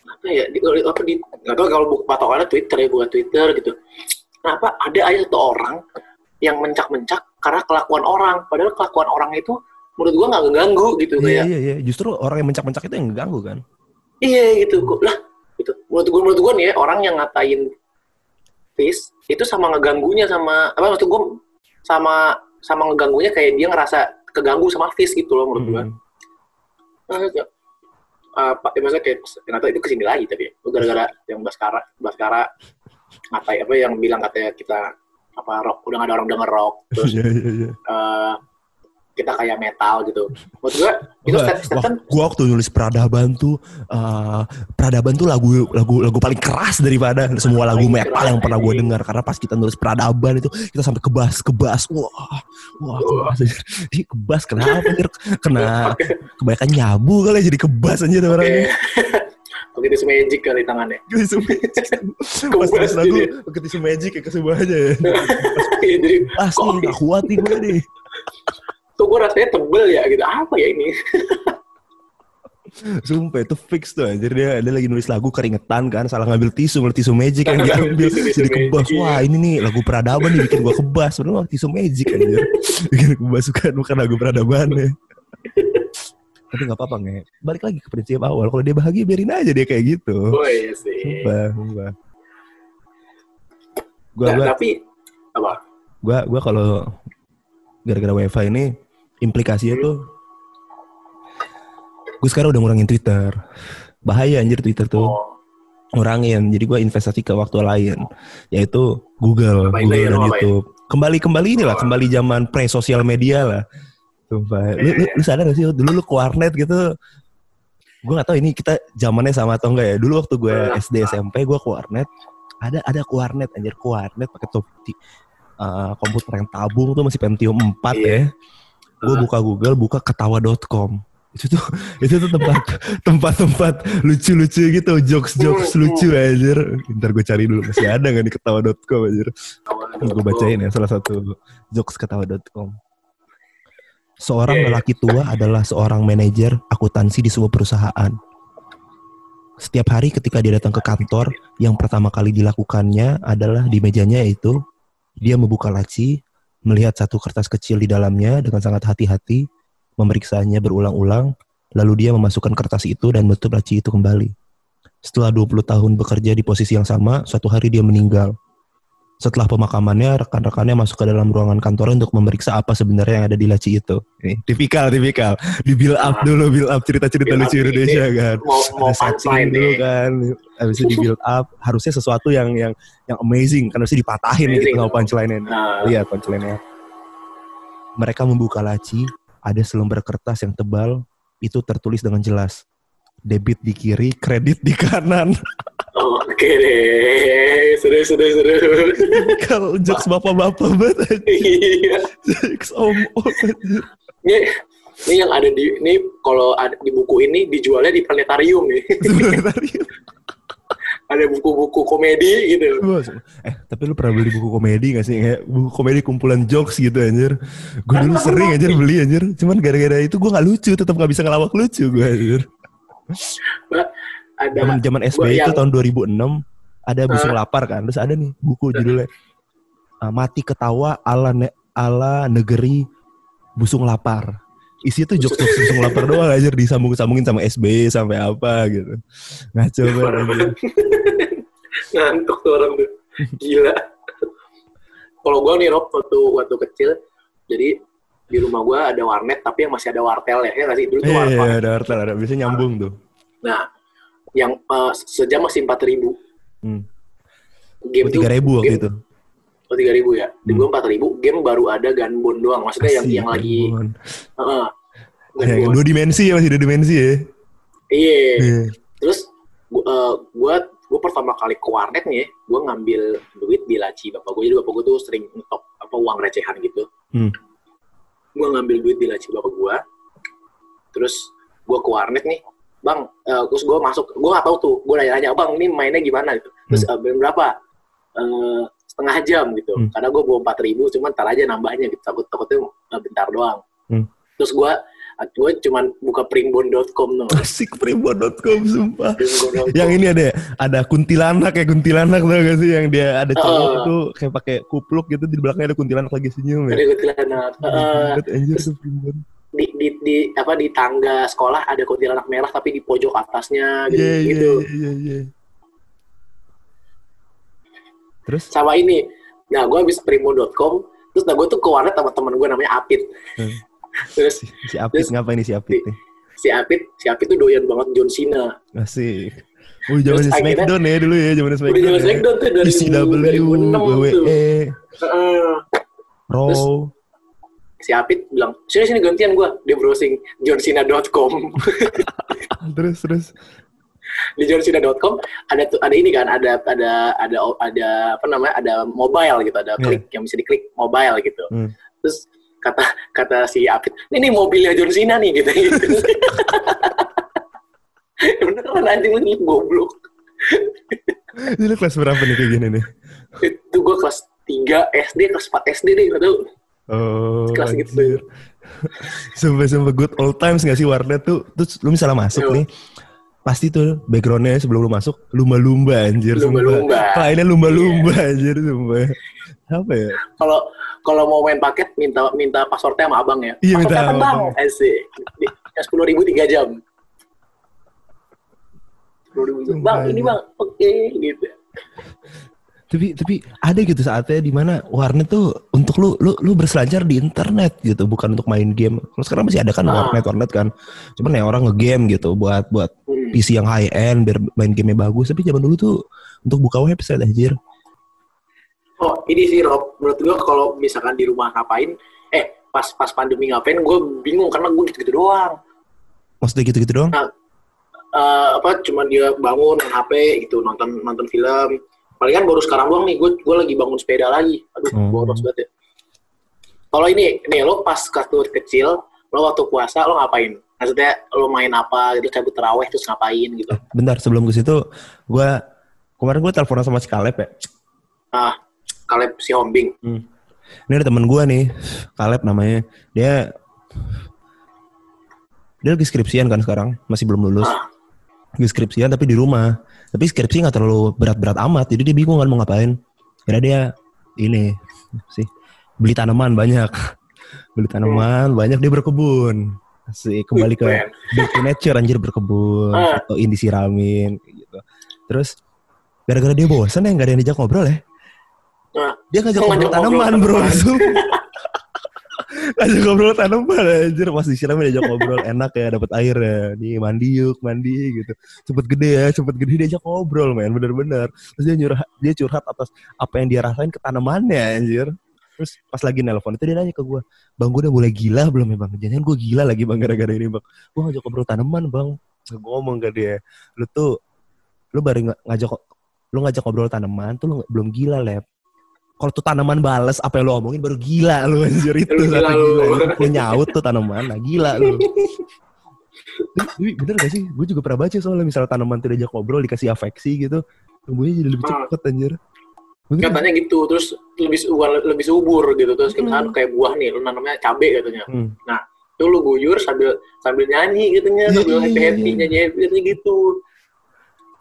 apa ya? Di, apa di nggak tahu kalau buku patokannya Twitter ya bukan Twitter gitu. Kenapa ada aja satu orang yang mencak-mencak karena kelakuan orang, padahal kelakuan orang itu menurut gue nggak ngeganggu gitu iya kayak iya iya. Justru orang yang mencak-mencak itu yang ngeganggu kan? Iya gitu. Gua- lah gitu menurut gue menurut gue nih ya orang yang ngatain Fis itu sama ngeganggunya sama apa maksud gue sama sama ngeganggunya kayak dia ngerasa keganggu sama Fis gitu loh menurut gue Hmm. Uh, Pak, ya maksudnya kayak tahu itu ke sini lagi tapi ya. Gara-gara yang Baskara, Baskara ngatain apa yang bilang katanya kita apa rock udah gak ada orang denger rock terus *laughs* iya iya uh, kita kayak metal gitu. Menurut gua itu step kan waktu nulis peradaban tuh eh, peradaban tuh lagu lagu lagu paling keras daripada semua lagu Paling metal keras, yang pernah gue dengar. Karena pas kita nulis peradaban itu kita sampai kebas kebas. Wah wah kebas anjir. Ih, kebas kenapa *laughs* anjir? Kena kebanyakan nyabu kali ya, jadi kebas aja tuh orangnya. *laughs* Tisu magic kali tangannya. Tisu magic. *laughs* pas nulis lagu tisu magic ya kesemuanya ya. Jadi asli kok, gak kuat nih gue nih kok gua rasanya tebel ya gitu. Apa ya ini? *laughs* Sumpah itu fix tuh anjir. Dia, dia lagi nulis lagu keringetan kan salah ngambil tisu ngambil tisu magic yang diambil jadi kebas. wah ini nih lagu peradaban nih bikin gua kebas. Padahal tisu magic anjir. *laughs* Bikin kebas bukan bukan lagu peradaban ya tapi nggak apa-apa nge. Balik lagi ke prinsip awal. Kalau dia bahagia biarin aja dia kayak gitu. Oh iya sih. sumpah sumpah. Gua Nah, gua tapi apa? gua gua kalau gara-gara wifi ini implikasinya tuh gue sekarang udah ngurangin Twitter bahaya anjir Twitter tuh Oh, ngurangin jadi gue investasi ke waktu lain yaitu Google Ngapain Google dan? YouTube kembali kembali inilah Oh. kembali zaman pre sosial media lah Sumpah. Lu, lu, lu sadar gak sih dulu lu ke warnet gitu gue gak tahu ini kita zamannya sama atau enggak ya dulu waktu gue Ah. SD SMP gue ke warnet ada ada ke warnet anjir ke warnet pakai topi uh, komputer yang tabung tuh masih Pentium 4 Iya. ya gue buka Google buka ketawa.com itu tuh *laughs* itu tuh tempat tempat-tempat lucu-lucu gitu jokes-jokes Hmm, lucu anjir. Ntar gue cari dulu masih ada nggak di ketawa.com anjir? Gue bacain ya salah satu jokes ketawa.com seorang lelaki tua adalah seorang manajer akuntansi di sebuah perusahaan. Setiap hari ketika dia datang ke kantor yang pertama kali dilakukannya adalah di mejanya yaitu dia membuka laci melihat satu kertas kecil di dalamnya dengan sangat hati-hati memeriksanya berulang-ulang, lalu dia memasukkan kertas itu dan menutup laci itu kembali. Setelah 20 tahun bekerja di posisi yang sama, suatu hari dia meninggal. Setelah pemakamannya, rekan-rekannya masuk ke dalam ruangan kantor untuk memeriksa apa sebenarnya yang ada di laci itu. Ini tipikal, tipikal. Di build up dulu, build up cerita-cerita lucu ini. Indonesia kan. Mau mau Ada punchline dulu kan. Habis itu di build up, harusnya sesuatu yang yang yang amazing, kan harusnya dipatahin nih Amazing. gitu sama punchline-nya. Nah, Lihat punchline-nya. Mereka membuka laci, ada selembar kertas yang tebal, itu tertulis dengan jelas. Debit di kiri, kredit di kanan. *laughs* oke deh. Seru, seru, seru. Kalau jokes bapak-bapak banget. Iya. Jokes om-om. anjir. Ini, ini yang ada di ini kalau ada di buku ini dijualnya di planetarium nih. Sebenarnya. ada buku-buku komedi gitu. Eh, tapi lu pernah beli buku komedi gak sih? Kayak buku komedi kumpulan jokes gitu anjir. Gue dulu sering anjir beli anjir. Cuman gara-gara itu gue gak lucu, tetap gak bisa ngelawak lucu gue anjir. Ada Zaman zaman SBY itu yang- tahun 2006 ada busung lapar kan. Terus ada nih buku judulnya uh, Mati Ketawa ala ne- ala negeri busung lapar. isi tuh jokes jokes langsung *laughs* lapar doang aja disambung sambungin sama SB sampai apa gitu ngaco banget anjir. ngantuk tuh orang tuh gila kalau gue nih Rob waktu waktu kecil jadi di rumah gue ada warnet tapi yang masih ada wartel ya nggak sih dulu tuh Iya, wartel iya, ada wartel, ada. Biasanya nyambung tuh. nah yang eh, sejam masih empat ribu Hmm. game Oh, tiga ribu waktu game, itu. oh tiga ribu ya di Hmm. gue empat ribu game baru ada Gunbon doang maksudnya yang Asik, yang lagi. Heeh. Yang Gunbon. dua dimensi ya, masih dua dimensi ya. iya Iya. terus gua eh, gua gua pertama kali ke warnet nih gue ngambil duit di laci bapak gue jadi bapak gue tuh sering ngetok apa uang recehan gitu Hmm. gue ngambil duit di laci bapak gue terus gue ke warnet nih bang eh, terus gue masuk gue nggak tahu tuh gue nanya-nanya bang ini mainnya gimana gitu terus eh, beli berapa Eh, setengah jam gitu Hmm. karena gue bawa empat ribu cuman ntar aja nambahnya gitu takut takutnya eh, bentar doang Hmm. terus gue gue cuman buka primbon.com tuh Asik primbon.com sumpah. Primbon.com. Yang ini ada ada kuntilanak ya kuntilanak tau gak sih yang dia ada cowok Heeh. tuh kayak pakai kupluk gitu di belakangnya ada kuntilanak lagi senyum Ada ya. kuntilanak. Eh, Banget, anjir tuh primbon. Di, di, di apa di tangga sekolah ada kuntilanak merah tapi di pojok atasnya gitu. Iya iya gitu. iya iya, iya. Terus Sama ini. Nah, gue habis primo.com, terus nah gue tuh ke warnet sama temen gue namanya Apit. Hmm. *laughs* terus si, si Apit Terus- ngapain nih si Apit nih? si Apit, si Apit tuh doyan banget John Cena. Asik. Oh, zaman akhirnya- Smackdown ya dulu ya, zaman Smackdown. Zaman ya. Smackdown tuh 2000, ECW, 2006 tuh. WWE. Raw. Si Apit bilang, sini sini gantian gue. Dia browsing johncena.com. *laughs* terus terus. di johncena.com ada ada ini kan ada ada ada ada apa namanya ada mobile gitu ada Iya. klik yang bisa diklik mobile gitu Hmm. terus kata kata si Apit ini mobilnya John Cena nih gitu *laughs* gitu beneran anjing lu goblok Ini kelas berapa nih kayak gini nih? itu gue kelas 3 SD kelas 4 SD deh gak tau Oh, Kelas gitu. Sumpah-sumpah good old times gak sih warnet tuh? Terus lu misalnya masuk Iya. nih, pasti tuh backgroundnya sebelum lu masuk lumba-lumba anjir. Lumba-lumba. Kliennya lumba-lumba anjir sumpah. Apa ya? kalau kalau mau main paket minta minta passwordnya sama abang ya Iya, minta apa sama bang abang. asik sepuluh ribu tiga jam sepuluh ribu bang ini bang oke gitu Tapi tapi ada gitu saatnya di mana warnet tuh untuk lu lu lu berselancar di internet gitu, bukan untuk main game. Kalau sekarang masih ada kan Ah. warnet warnet kan. Cuman ya orang ngegame gitu buat buat Hmm. PC yang high end biar main gamenya bagus. Tapi zaman dulu tuh untuk buka website anjir. Oh, ini sih Rob, menurut gue kalau misalkan di rumah ngapain, eh pas pas pandemi ngapain, gue bingung karena gue gitu-gitu doang. Maksudnya gitu-gitu doang? Eh, apa cuma dia bangun main HP gitu, nonton nonton film. Palingan baru sekarang doang nih, gue gue lagi bangun sepeda lagi. Aduh, Hmm. boros banget ya. Kalau ini, nih lo pas waktu kecil, lo waktu puasa lo ngapain? Maksudnya lo main apa gitu, cabut terawih terus ngapain gitu? Bentar sebelum ke situ, gua kemarin gua teleponan sama si Kaleb ya. Ah, Kaleb si Hombing. Ini ada temen gua nih, Kaleb namanya. Dia dia lagi skripsian kan sekarang, masih belum lulus. Ah. Lagi skripsian tapi di rumah. Tapi skripsi nggak terlalu berat-berat amat, jadi dia bingung kan mau ngapain. Kira dia ini sih beli tanaman banyak, *laughs* beli tanaman banyak dia berkebun. Sih kembali ke back to nature anjir berkebun Ah. atau ini disiramin kayak gitu. Terus gara-gara dia bosan ya nggak ada yang dijak ngobrol ya. Nah, Dia ngajak ngobrol tanaman ngobrol bro. *laughs* Ngajak ngobrol tanaman anjir pas disiramin diajak ngobrol enak ya dapat air ya. Nih mandi yuk mandi gitu. Cepet gede ya cepet gede diajak ngobrol men bener-bener. Terus dia nyurhat dia curhat atas apa yang dia rasain ke tanamannya anjir. Terus pas lagi nelpon itu dia nanya ke gue, bang gue udah mulai gila belum ya bang? Jangan gue gila lagi bang gara-gara ini bang. Gue ngajak ngobrol tanaman bang. Gue ngomong ke dia, lu tuh, lu baru ng- ngajak, lu ngajak ngobrol tanaman tuh lu belum gila lep. Kalau tuh tanaman bales apa yang lu omongin baru gila lu anjir itu gila lu. gila. Lu nyaut tuh tanaman, nah gila lu. Tapi- bener gak sih? Gue juga pernah baca soalnya misal tanaman tuh diajak ngobrol dikasih afeksi gitu, tumbuhnya jadi lebih Ah. cepet anjir. Bener. katanya gitu terus lebih lebih subur gitu terus Hmm. misalkan kayak buah nih lu nanamnya cabe katanya Hmm. itu lu guyur sambil sambil nyanyi Iya, katanya sambil happy happy iya. nyanyi happy gitu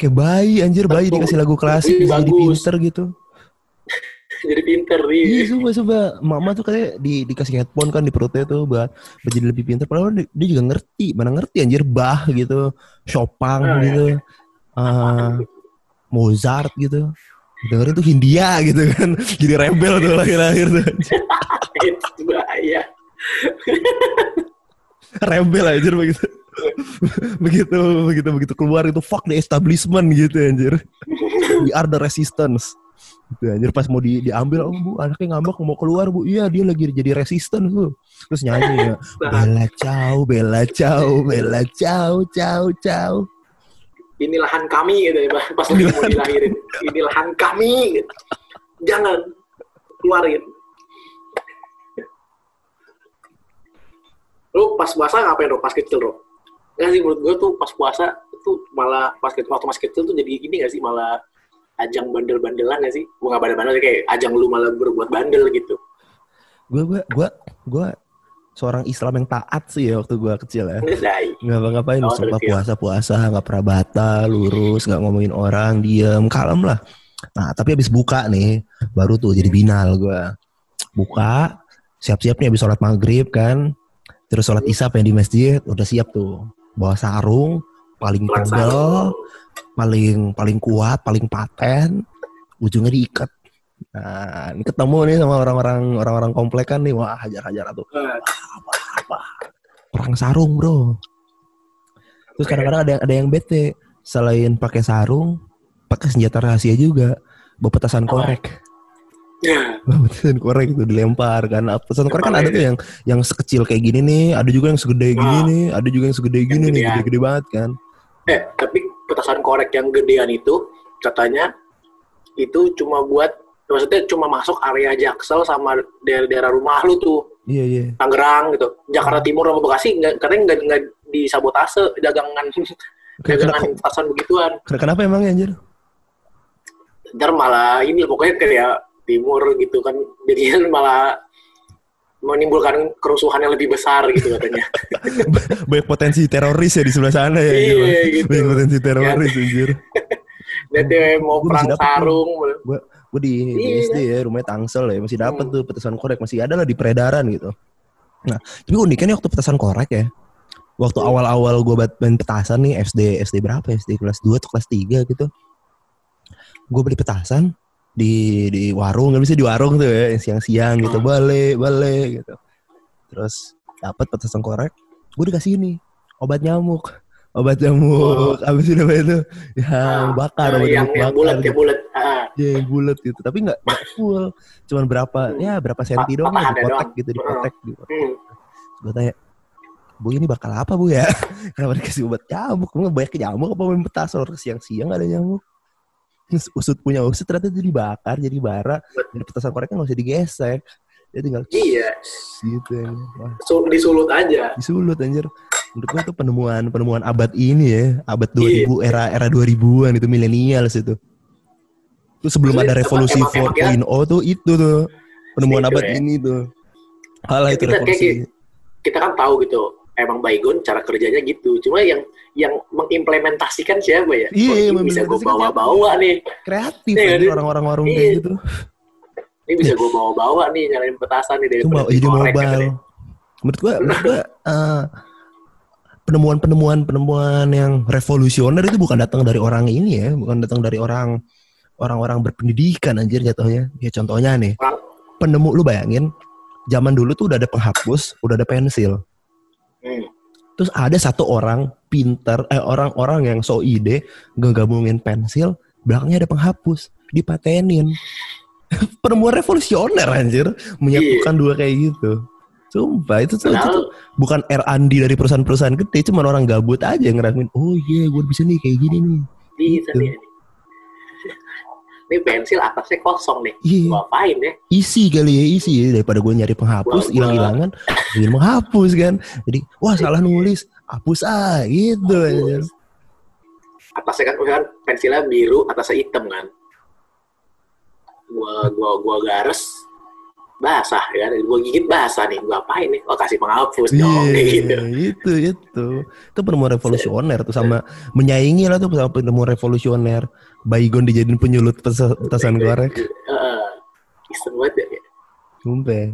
Kayak bayi anjir, bayi Betul. dikasih lagu klasik jadi pinter gitu. *laughs* jadi pinter Iya, nih. coba coba. Mama tuh kayak di dikasih headphone kan di perutnya tuh buat, buat jadi lebih pintar. Padahal dia, dia juga ngerti, mana ngerti anjir Bach gitu, Chopin Ah, gitu, eh, Mozart gitu. Dengerin tuh Hindia gitu kan. *laughs* Jadi rebel tuh lahir-lahir tuh. *laughs* Itu bahaya. rebel anjir begitu. begitu begitu begitu keluar itu fuck the establishment gitu anjir. We are the resistance. Gitu anjir pas mau di, diambil oh bu anaknya ngambek mau keluar bu iya dia lagi jadi resistance bu terus nyanyi ya *laughs* bella ciao bella ciao *laughs* bella ciao ciao ciao Ini lahan kami gitu ya, pas lagi mau dilahirin. Ini lahan kami. Gitu. Jangan keluarin. Lu pas puasa ngapain bro? Pas kecil bro? Nggak sih menurut gue tuh pas puasa tuh malah pas kecil, waktu masih kecil tuh jadi ini gak sih malah ajang bandel-bandelan gak sih? Bukan bandel-bandel kayak ajang lu malah berbuat bandel gitu. gue gue gue gue seorang Islam yang taat sih ya waktu gue kecil ya nggak ngapain Oh, sumpah terus ya. puasa puasa nggak pernah batal lurus nggak ngomongin orang diem kalem lah nah tapi habis buka nih baru tuh jadi binal gue buka siap-siap nih habis sholat maghrib kan terus sholat isya pengen di masjid udah siap tuh bawa sarung paling tebel. Paling paling kuat paling paten ujungnya diikat. Nah ini ketemu nih sama orang-orang orang-orang komplek kan nih. Wah hajar-hajar tuh Eh, perang sarung bro. Terus kadang-kadang ada yang ada yang bete. Selain pakai sarung pakai senjata rahasia juga. Bawa petasan Oh. korek. Ya, bawa petasan korek itu dilempar kan. Petasan korek kan ada ya. tuh yang yang sekecil kayak gini nih. Ada juga yang segede gini Ah. nih. Ada juga yang segede gini nih. gedean. gede-gede banget kan. Eh, tapi petasan korek yang gedean itu katanya itu cuma buat maksudnya cuma masuk area Jaksel sama daerah-daerah rumah lu tuh iya iya Tangerang gitu. Jakarta Timur sama Bekasi nggak katanya nggak nggak disabotase dagangan *laughs* dagangan petasan begituan. kenapa emang ya anjir Ntar malah ini pokoknya kayak timur gitu kan jadinya malah menimbulkan kerusuhan yang lebih besar gitu katanya. *laughs* banyak potensi teroris ya di sebelah sana ya Iya, gitu. banyak potensi teroris anjir *laughs* Nanti mau Gua perang sarung. gue di, di Iya. SD ya rumahnya Tangsel ya masih dapat Hmm. tuh petasan korek masih ada lah di peredaran gitu nah tapi uniknya nih waktu petasan korek ya waktu Hmm. awal-awal gue main petasan nih SD SD berapa ya? SD kelas 2 atau kelas 3 gitu gue beli petasan di di warung nggak bisa di warung tuh ya siang-siang gitu Hmm. balik balik gitu terus dapat petasan korek gue dikasih ini obat nyamuk obat nyamuk abis itu apa itu yang Ah, bakar obat yang nyamuk yang bulat gitu. ya bulat. Iya yang bulat gitu, tapi nggak nggak full, cuman berapa ya berapa senti doang patahannya dipotek gitu, dipotek. gitu. hmm. Gue tanya, bu ini bakal apa bu ya? *laughs* Kenapa dikasih obat nyamuk? Emang banyak nyamuk apa main petasan orang siang-siang ada nyamuk? Usut punya usut ternyata itu dibakar jadi bara, jadi petasan koreknya nggak usah digesek, dia tinggal Iya, gitu ya. Wah, Sul- disulut aja. disulut anjir. Menurut gue itu penemuan penemuan abad ini ya, abad Iya. 2000 era era 2000-an itu milenial itu. Itu sebelum Maksudnya ada revolusi emang- emang ya? 4.0 tuh itu tuh penemuan Itu abad ya. ini tuh. Kalah Ya, itu kita kayak revolusi. gitu. Kita kan tahu gitu, emang Baygon cara kerjanya gitu. Cuma yang yang mengimplementasikan siapa ya? Iya, Kok iya, bisa gue bawa-bawa nih. Kreatif Iya, anjir dia- orang-orang warung iya. kayak gitu. Ini bisa gue bawa-bawa nih nyalain petasan nih dari jadi mobile. Menurut gua, menurut gua eh, penemuan-penemuan penemuan yang revolusioner itu bukan datang dari orang ini ya, bukan datang dari orang orang-orang berpendidikan anjir jatuhnya. Ya contohnya nih, penemu lu bayangin zaman dulu tuh udah ada penghapus, udah ada pensil. Hmm. Terus ada satu orang pinter, eh orang-orang yang so ide ngegabungin pensil, belakangnya ada penghapus, dipatenin. *laughs* Penemuan revolusioner anjir, menyatukan dua kayak gitu. Sumpah itu tuh, itu tuh bukan R&D dari perusahaan-perusahaan gede, cuma orang gabut aja yang ngerasain, oh iya gue bisa nih kayak gini nih. bisa gitu. nih. Ini pensil atasnya kosong nih. Iya, Gua apain ya? isi kali ya, isi ya. Daripada gue nyari penghapus, Gua- hilang-hilangan, ingin menghapus kan. Jadi, wah salah nulis, hapus ah, gitu anjir. Atasnya kan, kan pensilnya biru, atasnya hitam kan. Gua gua gua gares basah ya, gua gigit basah nih. Gua apain nih? Oh kasih penghapus dong kayak gitu. Iya, itu itu. Itu penemuan revolusioner tuh sama menyaingi lah tuh sama penemuan revolusioner. Baygon dijadiin penyulut petasan korek. Heeh. Iseng banget ya. Sumpah.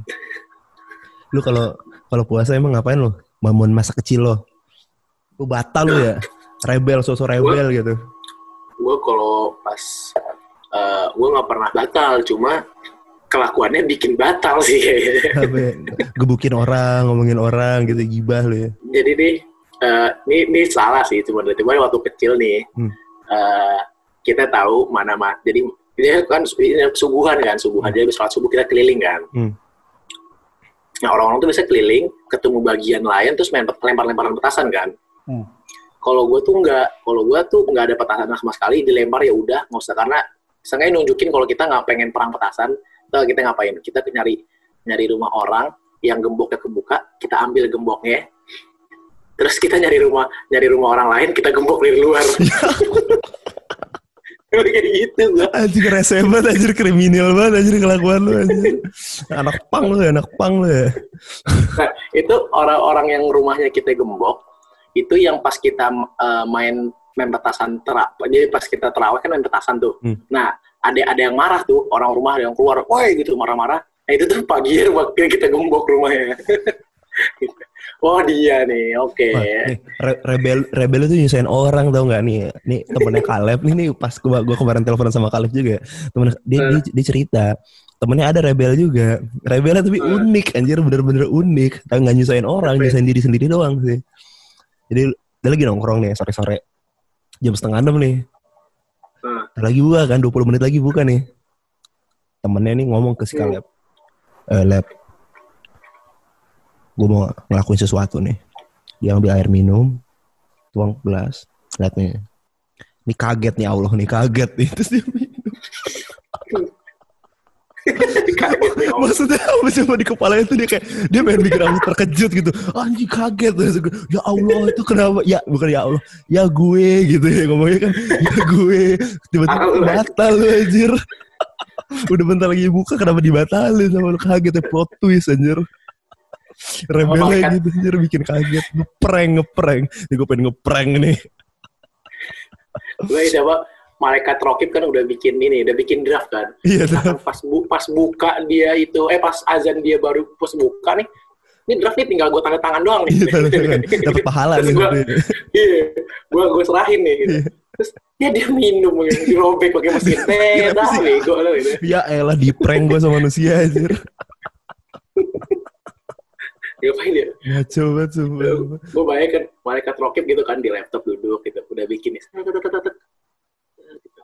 Lu kalau kalau puasa emang ngapain lu? Bangun masa kecil lo. Lu batal lu ya? Rebel, sosok rebel gitu. Gue kalau pas eh gue nggak pernah batal, cuma kelakuannya bikin batal sih *laughs* kayaknya. Ya? Gebukin orang, ngomongin orang gitu, gibah lu ya. Jadi nih, eh, ini ini salah sih. Cuma waktu kecil nih, Hmm. eh, kita tahu mana mana. Jadi ini kan ini subuhan kan, subuhan. Jadi sholat subuh kita keliling kan. Hmm. Nah orang-orang tuh bisa keliling, ketemu bagian lain, terus main lempar-lemparan petasan kan. Hmm. Kalau gue tuh nggak, kalau gue tuh nggak ada petasan sama sekali, dilempar ya udah, nggak usah karena sengaja nunjukin kalau kita nggak pengen perang petasan, tau kita ngapain? Kita nyari nyari rumah orang yang gemboknya kebuka, kita ambil gemboknya, terus kita nyari rumah nyari rumah orang lain, kita gembok dari luar. *laughs* Kayak gitu gua. Anjir rese banget, anjir kriminal banget, anjir kelakuan lu anjir. Anak pang lu ya, anak pang lu ya. Nah, itu orang-orang yang rumahnya kita gembok, itu yang pas kita eh, main main petasan terak. Jadi pas kita terawih kan main petasan tuh. Hmm. Nah, ada ada yang marah tuh, orang rumah ada yang keluar, woi gitu marah-marah. Nah, itu tuh pagi waktu kita gembok rumahnya. *laughs* Wah dia nih, oke. Wah, nih, re- rebel rebel itu nyusahin orang tau nggak? Nih nih temennya Kaleb nih nih pas gua, gua kemarin telepon sama Kaleb juga. Temen dia, dia, dia cerita temennya ada rebel juga. Rebelnya tapi Hmm. unik anjir bener-bener unik. Tapi nggak nyusahin orang ya? nyusahin diri sendiri doang sih. Jadi dia lagi nongkrong nih sore-sore. Jam setengah enam nih. Hmm. Ntar lagi buka kan 20 menit lagi buka nih. Temennya nih ngomong ke si Hmm. Kaleb eh Leb gue mau ngelakuin sesuatu nih. Dia ambil air minum tuang gelas lihat nih. Ini kaget nih Allah nih kaget nih. *laughs* Terus dia minum. *laughs* Maksudnya apa coba di kepala itu dia kayak dia pengen bikin aku terkejut gitu. Anjing kaget. Terus gue, ya Allah itu kenapa? Ya bukan ya Allah. Ya gue gitu ya ngomongnya kan. Ya gue. Tiba-tiba batal lu anjir. *laughs* Udah bentar lagi buka kenapa dibatalin? Sama lu kaget ya plot twist anjir rebelnya malaikat. gitu anjir bikin kaget. Ngeprank ngeprank. Ini gue pengen ngeprank nih. Gue coba malaikat rokib kan udah bikin ini, udah bikin draft kan. iya Nah, pas bu pas buka dia itu eh pas azan dia baru pas buka nih ini draft nih tinggal gue tanda tangan doang nih. Iya tanda tangan. Dapat pahala nih gua- iya gue gue serahin nih gitu. Iya. terus ya dia minum gitu, dirobek pakai mesin. *laughs* Teh Kenapa dah bego lo gitu. Ya elah di prank gue sama manusia anjir ngapain dia ngaco banget sumpah gue bayangkan malaikat rokib gitu kan di laptop duduk gitu udah bikin nih tet. Gitu.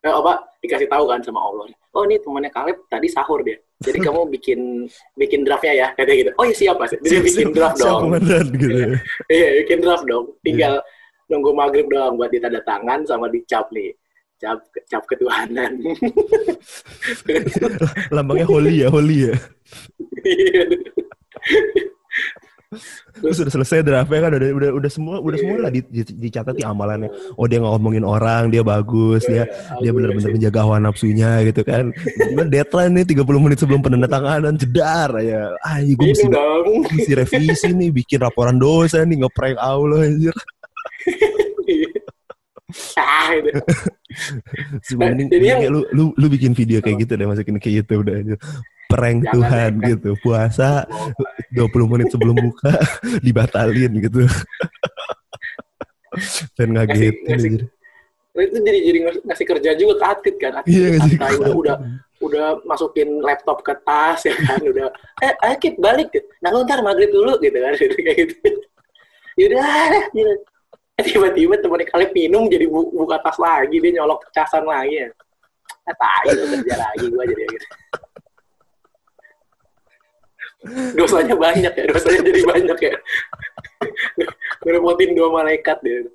eh apa dikasih tahu kan sama Allah oh ini temannya Kaleb tadi sahur dia jadi *laughs* kamu bikin bikin draftnya ya katanya gitu oh iya siap mas dia bikin draft Siap, dong komandan gitu ya. *laughs* Iya, bikin draft dong. Tinggal nunggu maghrib doang buat ditanda tangan sama dicap nih. Cap, cap ketuhanan. *laughs* Lambangnya holy ya, holy ya. Terus udah selesai draftnya kan udah udah udah semua udah semua lah di, di- dicatat di amalannya. Oh dia ngomongin orang, dia bagus, dia dia benar-benar menjaga hawa nafsunya gitu kan. Cuma deadline nih 30 menit sebelum penandatanganan jedar ya. Ah, gue mesti mesti revisi nih, bikin laporan dosa nih, ngeprank Allah anjir. Ah, *laughs* itu. Cuma mending, Jadi mending yang- lu, lu lu bikin video kayak gitu deh masukin ke YouTube udah aja. Prank Jangan Tuhan deh, kan. gitu. Puasa 20 menit sebelum buka *laughs* dibatalin gitu. *laughs* Dan ngagetin ngasih- anjir. itu jadi jadi ngas- ngasih kerja juga ke Atit kan. Atit Iya nggak sih? santai, udah, udah udah masukin laptop ke tas ya kan udah eh ayo Kit balik nah lu ntar maghrib dulu gitu kan kayak gitu yaudah gitu. *laughs* Tiba-tiba temennya kalian minum jadi bu- buka tas lagi dia nyolok casan lagi ya tai lu kerja lagi gua jadi gitu *laughs* dosanya banyak ya dosanya jadi banyak ya *laughs* ngerepotin dua malaikat dia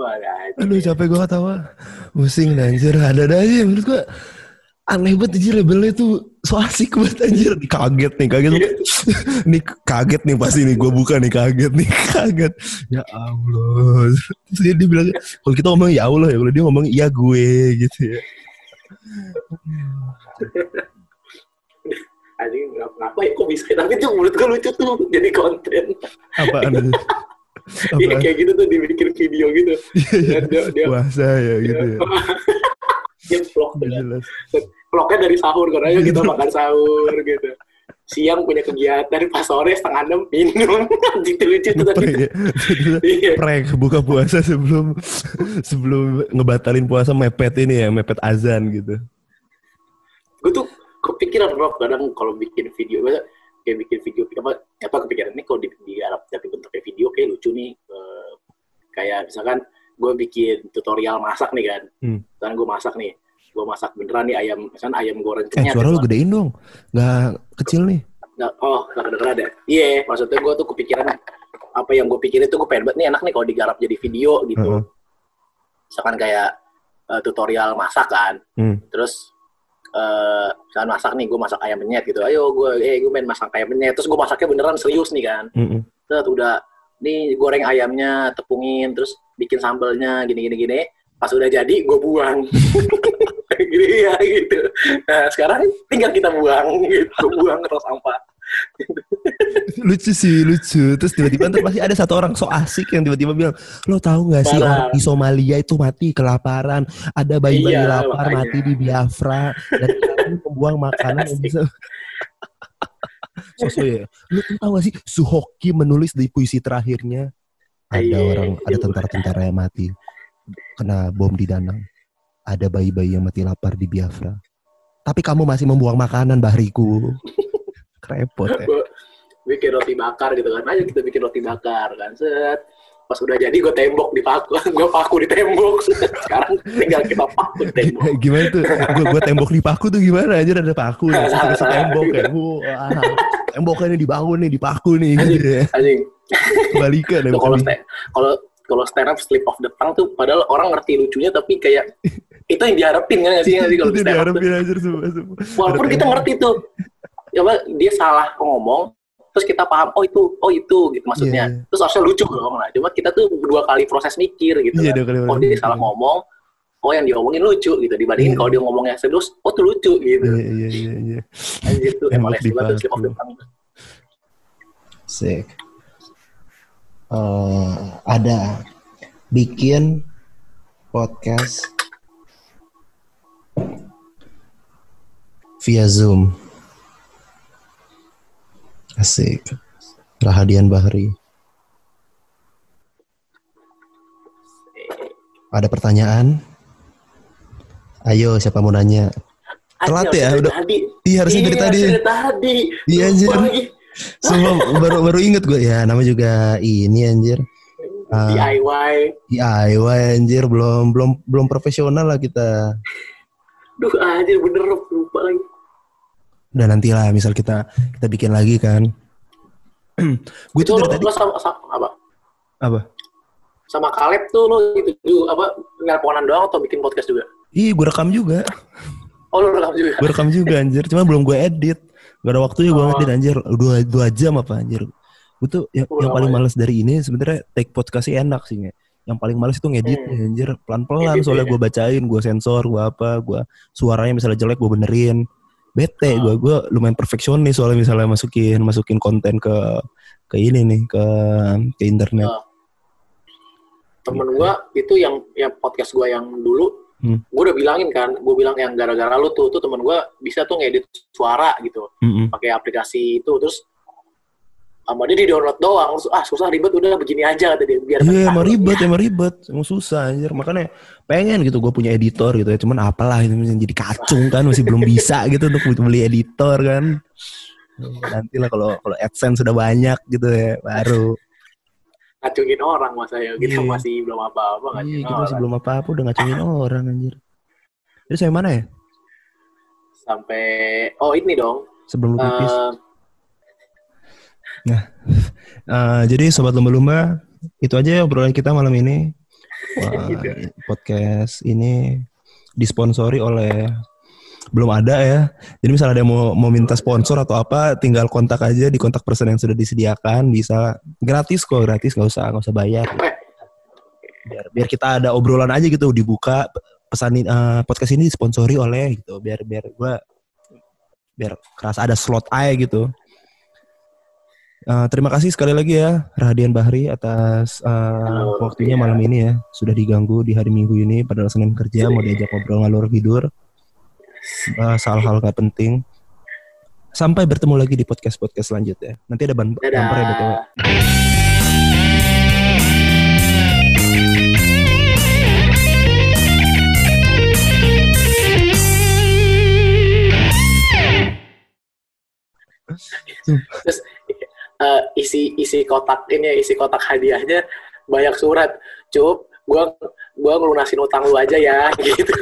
wah. Aduh capek gue ketawa. Pusing dah anjir. Ada-ada aja menurut gue aneh banget anjir labelnya tuh so asik banget anjir. Kaget nih, kaget. *laughs* nih kaget nih pasti nih gue buka nih kaget nih *laughs* kaget. Ya Allah. Terus dia, dia bilang kalau kita ngomong ya Allah ya kalau dia ngomong iya gue gitu ya. *laughs* anjing ngap- ngapain kok bisa tapi tuh menurut gue lucu tuh jadi konten Apaan itu? Iya kayak gitu tuh dibikin video gitu Iya, iya. Dan dia, dia, Puasa ya gitu ya. dia vlog dengan. Vlognya dari sahur kan ayo kita *laughs* makan sahur gitu siang punya kegiatan pas sore setengah enam minum *laughs* gitu lucu tuh tadi ya. Iya. Prank buka puasa sebelum sebelum ngebatalin puasa mepet ini ya, mepet azan gitu. gue tuh kepikiran bro kadang kalau bikin video kayak bikin video apa apa kepikiran ini kalau di, digarap tapi bentuknya video kayak lucu nih Eh, kayak misalkan gue bikin tutorial masak nih kan Hmm. misalkan gue masak nih gue masak beneran nih ayam misalkan ayam goreng Eh, kenyat suara lu gedein dong. Nggak kecil nih. Nggak- oh nggak kedengeran ya iya maksudnya gue tuh kepikiran apa yang gue pikirin tuh gue pengen banget nih enak nih kalau digarap jadi video gitu Heeh. misalkan kayak eh, tutorial masak kan Hmm. terus eh misalkan masak nih gue masak ayam penyet gitu ayo gue eh gue main masak ayam penyet terus gue masaknya beneran serius nih kan Mm-mm. terus udah nih goreng ayamnya tepungin terus bikin sambelnya gini gini gini pas udah jadi gue buang *laughs* gini ya gitu. Nah sekarang tinggal kita buang gitu. Buang ke tong sampah. Lucu sih lucu. Terus tiba-tiba ntar pasti ada satu orang so asik yang tiba-tiba bilang lo tahu nggak sih orang di Somalia itu mati kelaparan? Ada bayi-bayi Iya, lapar makanya. mati di Biafra. Dan kami membuang makanan yang bisa Sosok ya. Lu tuh tahu gak sih Suhoki menulis di puisi terakhirnya? Ada Iya, orang ada iya. tentara-tentara yang mati. Kena bom di Danang ada bayi-bayi yang mati lapar di Biafra. Tapi kamu masih membuang makanan bahriku. *laughs* Krepot ya. Bikin roti bakar gitu kan. Ayo kita bikin roti bakar kan. Set. Pas udah jadi gue tembok di paku. *laughs* Gue paku di tembok. *laughs* Sekarang tinggal kita paku di tembok. Gimana tuh? Gue gue tembok di paku tuh gimana? Aja ada paku nih. Terus tembok ya. Wah. Temboknya ini dibangun nih di paku nih gitu ya. anjing. Balikan ya Tuh, kalau kalau kalau stand up slip of the tongue tuh padahal orang ngerti lucunya tapi kayak itu yang diharapin kan nggak sih nggak sih kalau itu diharapin aja semua semua walaupun kita ngerti tuh ya dia salah ngomong terus kita paham oh itu oh itu gitu maksudnya Iya, iya. terus harusnya lucu dong nah cuma kita tuh dua kali proses mikir gitu Iya, kan. dua kali oh dia mikir. salah ngomong oh yang diomongin lucu gitu dibandingin Iya. kalau dia ngomongnya serius oh tuh lucu gitu iya iya iya iya Tembok emang di banget tuh slip of paku. the tongue Sick. Eh, ada bikin podcast via Zoom. Asik. Rahadian Bahri. Ada pertanyaan? Ayo, siapa mau nanya? Telat ya, udah- tadi Iya, harusnya dari Iya, tadi. tadi Iya, anjir. Semua *laughs* baru baru inget gue ya, nama juga ini anjir. Ah. DIY DIY anjir belum belum belum profesional lah kita. Duh anjir bener lupa lagi Udah nantilah misal kita kita bikin lagi kan. *clears throat* gue itu tuh lo, dari tadi lo sama, sama apa apa? sama Kaleb tuh lo gitu juga apa nelponan doang atau bikin podcast juga Ih, gue rekam juga. oh lo rekam juga Gue rekam juga anjir. Cuma belum gue edit. Gak ada waktunya gue Oh. ngedit anjir. Dua, dua jam apa anjir. Gue tuh yang, yang paling ya. males dari ini sebenarnya take podcast sih enak sih. Nge. Yang paling males itu ngedit Hmm. anjir. Pelan-pelan Edit, soalnya ya. gue bacain, gue sensor, gue apa, gue suaranya misalnya jelek gue benerin. Bete Ah. gue, gue lumayan perfeksionis soalnya misalnya masukin masukin konten ke ke ini nih ke ke internet. Ah. temen gua itu yang yang podcast gua yang dulu Hmm. gua udah bilangin kan gua bilang yang gara-gara lu tuh tuh temen gua bisa tuh ngedit suara gitu Mm-mm. pakai aplikasi itu terus sama dia di download doang terus, ah susah ribet udah begini aja kata dia biar Iya kentang. emang ribet, emang ribet, emang susah anjir. Makanya pengen gitu gue punya editor gitu ya. Cuman apalah itu jadi kacung kan masih belum bisa gitu untuk beli editor kan. Nanti lah kalau kalau AdSense sudah banyak gitu ya baru. ngacungin orang masa ya Iya. kita masih belum apa-apa Iya, ngacungin kita masih belum apa-apa udah ngacungin *laughs* orang anjir. Jadi saya mana ya? sampai oh ini dong Sebelum lu pipis. Eh, Eh, jadi sobat lumba-lumba itu aja obrolan kita malam ini. Wah, *laughs* Gitu. podcast ini disponsori oleh belum ada ya. Jadi misalnya ada yang mau mau minta sponsor atau apa, tinggal kontak aja di kontak person yang sudah disediakan, bisa gratis kok, gratis nggak usah nggak usah bayar. Biar biar kita ada obrolan aja gitu, dibuka pesan eh, podcast ini disponsori oleh gitu, biar biar gua biar kerasa ada slot aja gitu. Uh, terima kasih sekali lagi ya Radian Bahri atas uh, waktunya ya. malam ini ya. Sudah diganggu di hari Minggu ini padahal Senin kerja mau diajak ngobrol ngalur tidur. Bahas hal-hal gak penting. Sampai bertemu lagi di podcast-podcast selanjutnya. Nanti ada bumper ya BTW. Terus uh, isi isi kotak ini isi kotak hadiahnya banyak surat. Cup gua gua ngelunasin utang lu aja ya *laughs* gitu.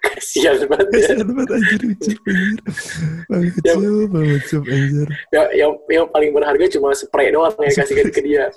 Kasihan banget ya. kasihan banget anjir banget kecil banget cup anjir. ya, yang, yang paling berharga cuma spray doang yang kasih ke dia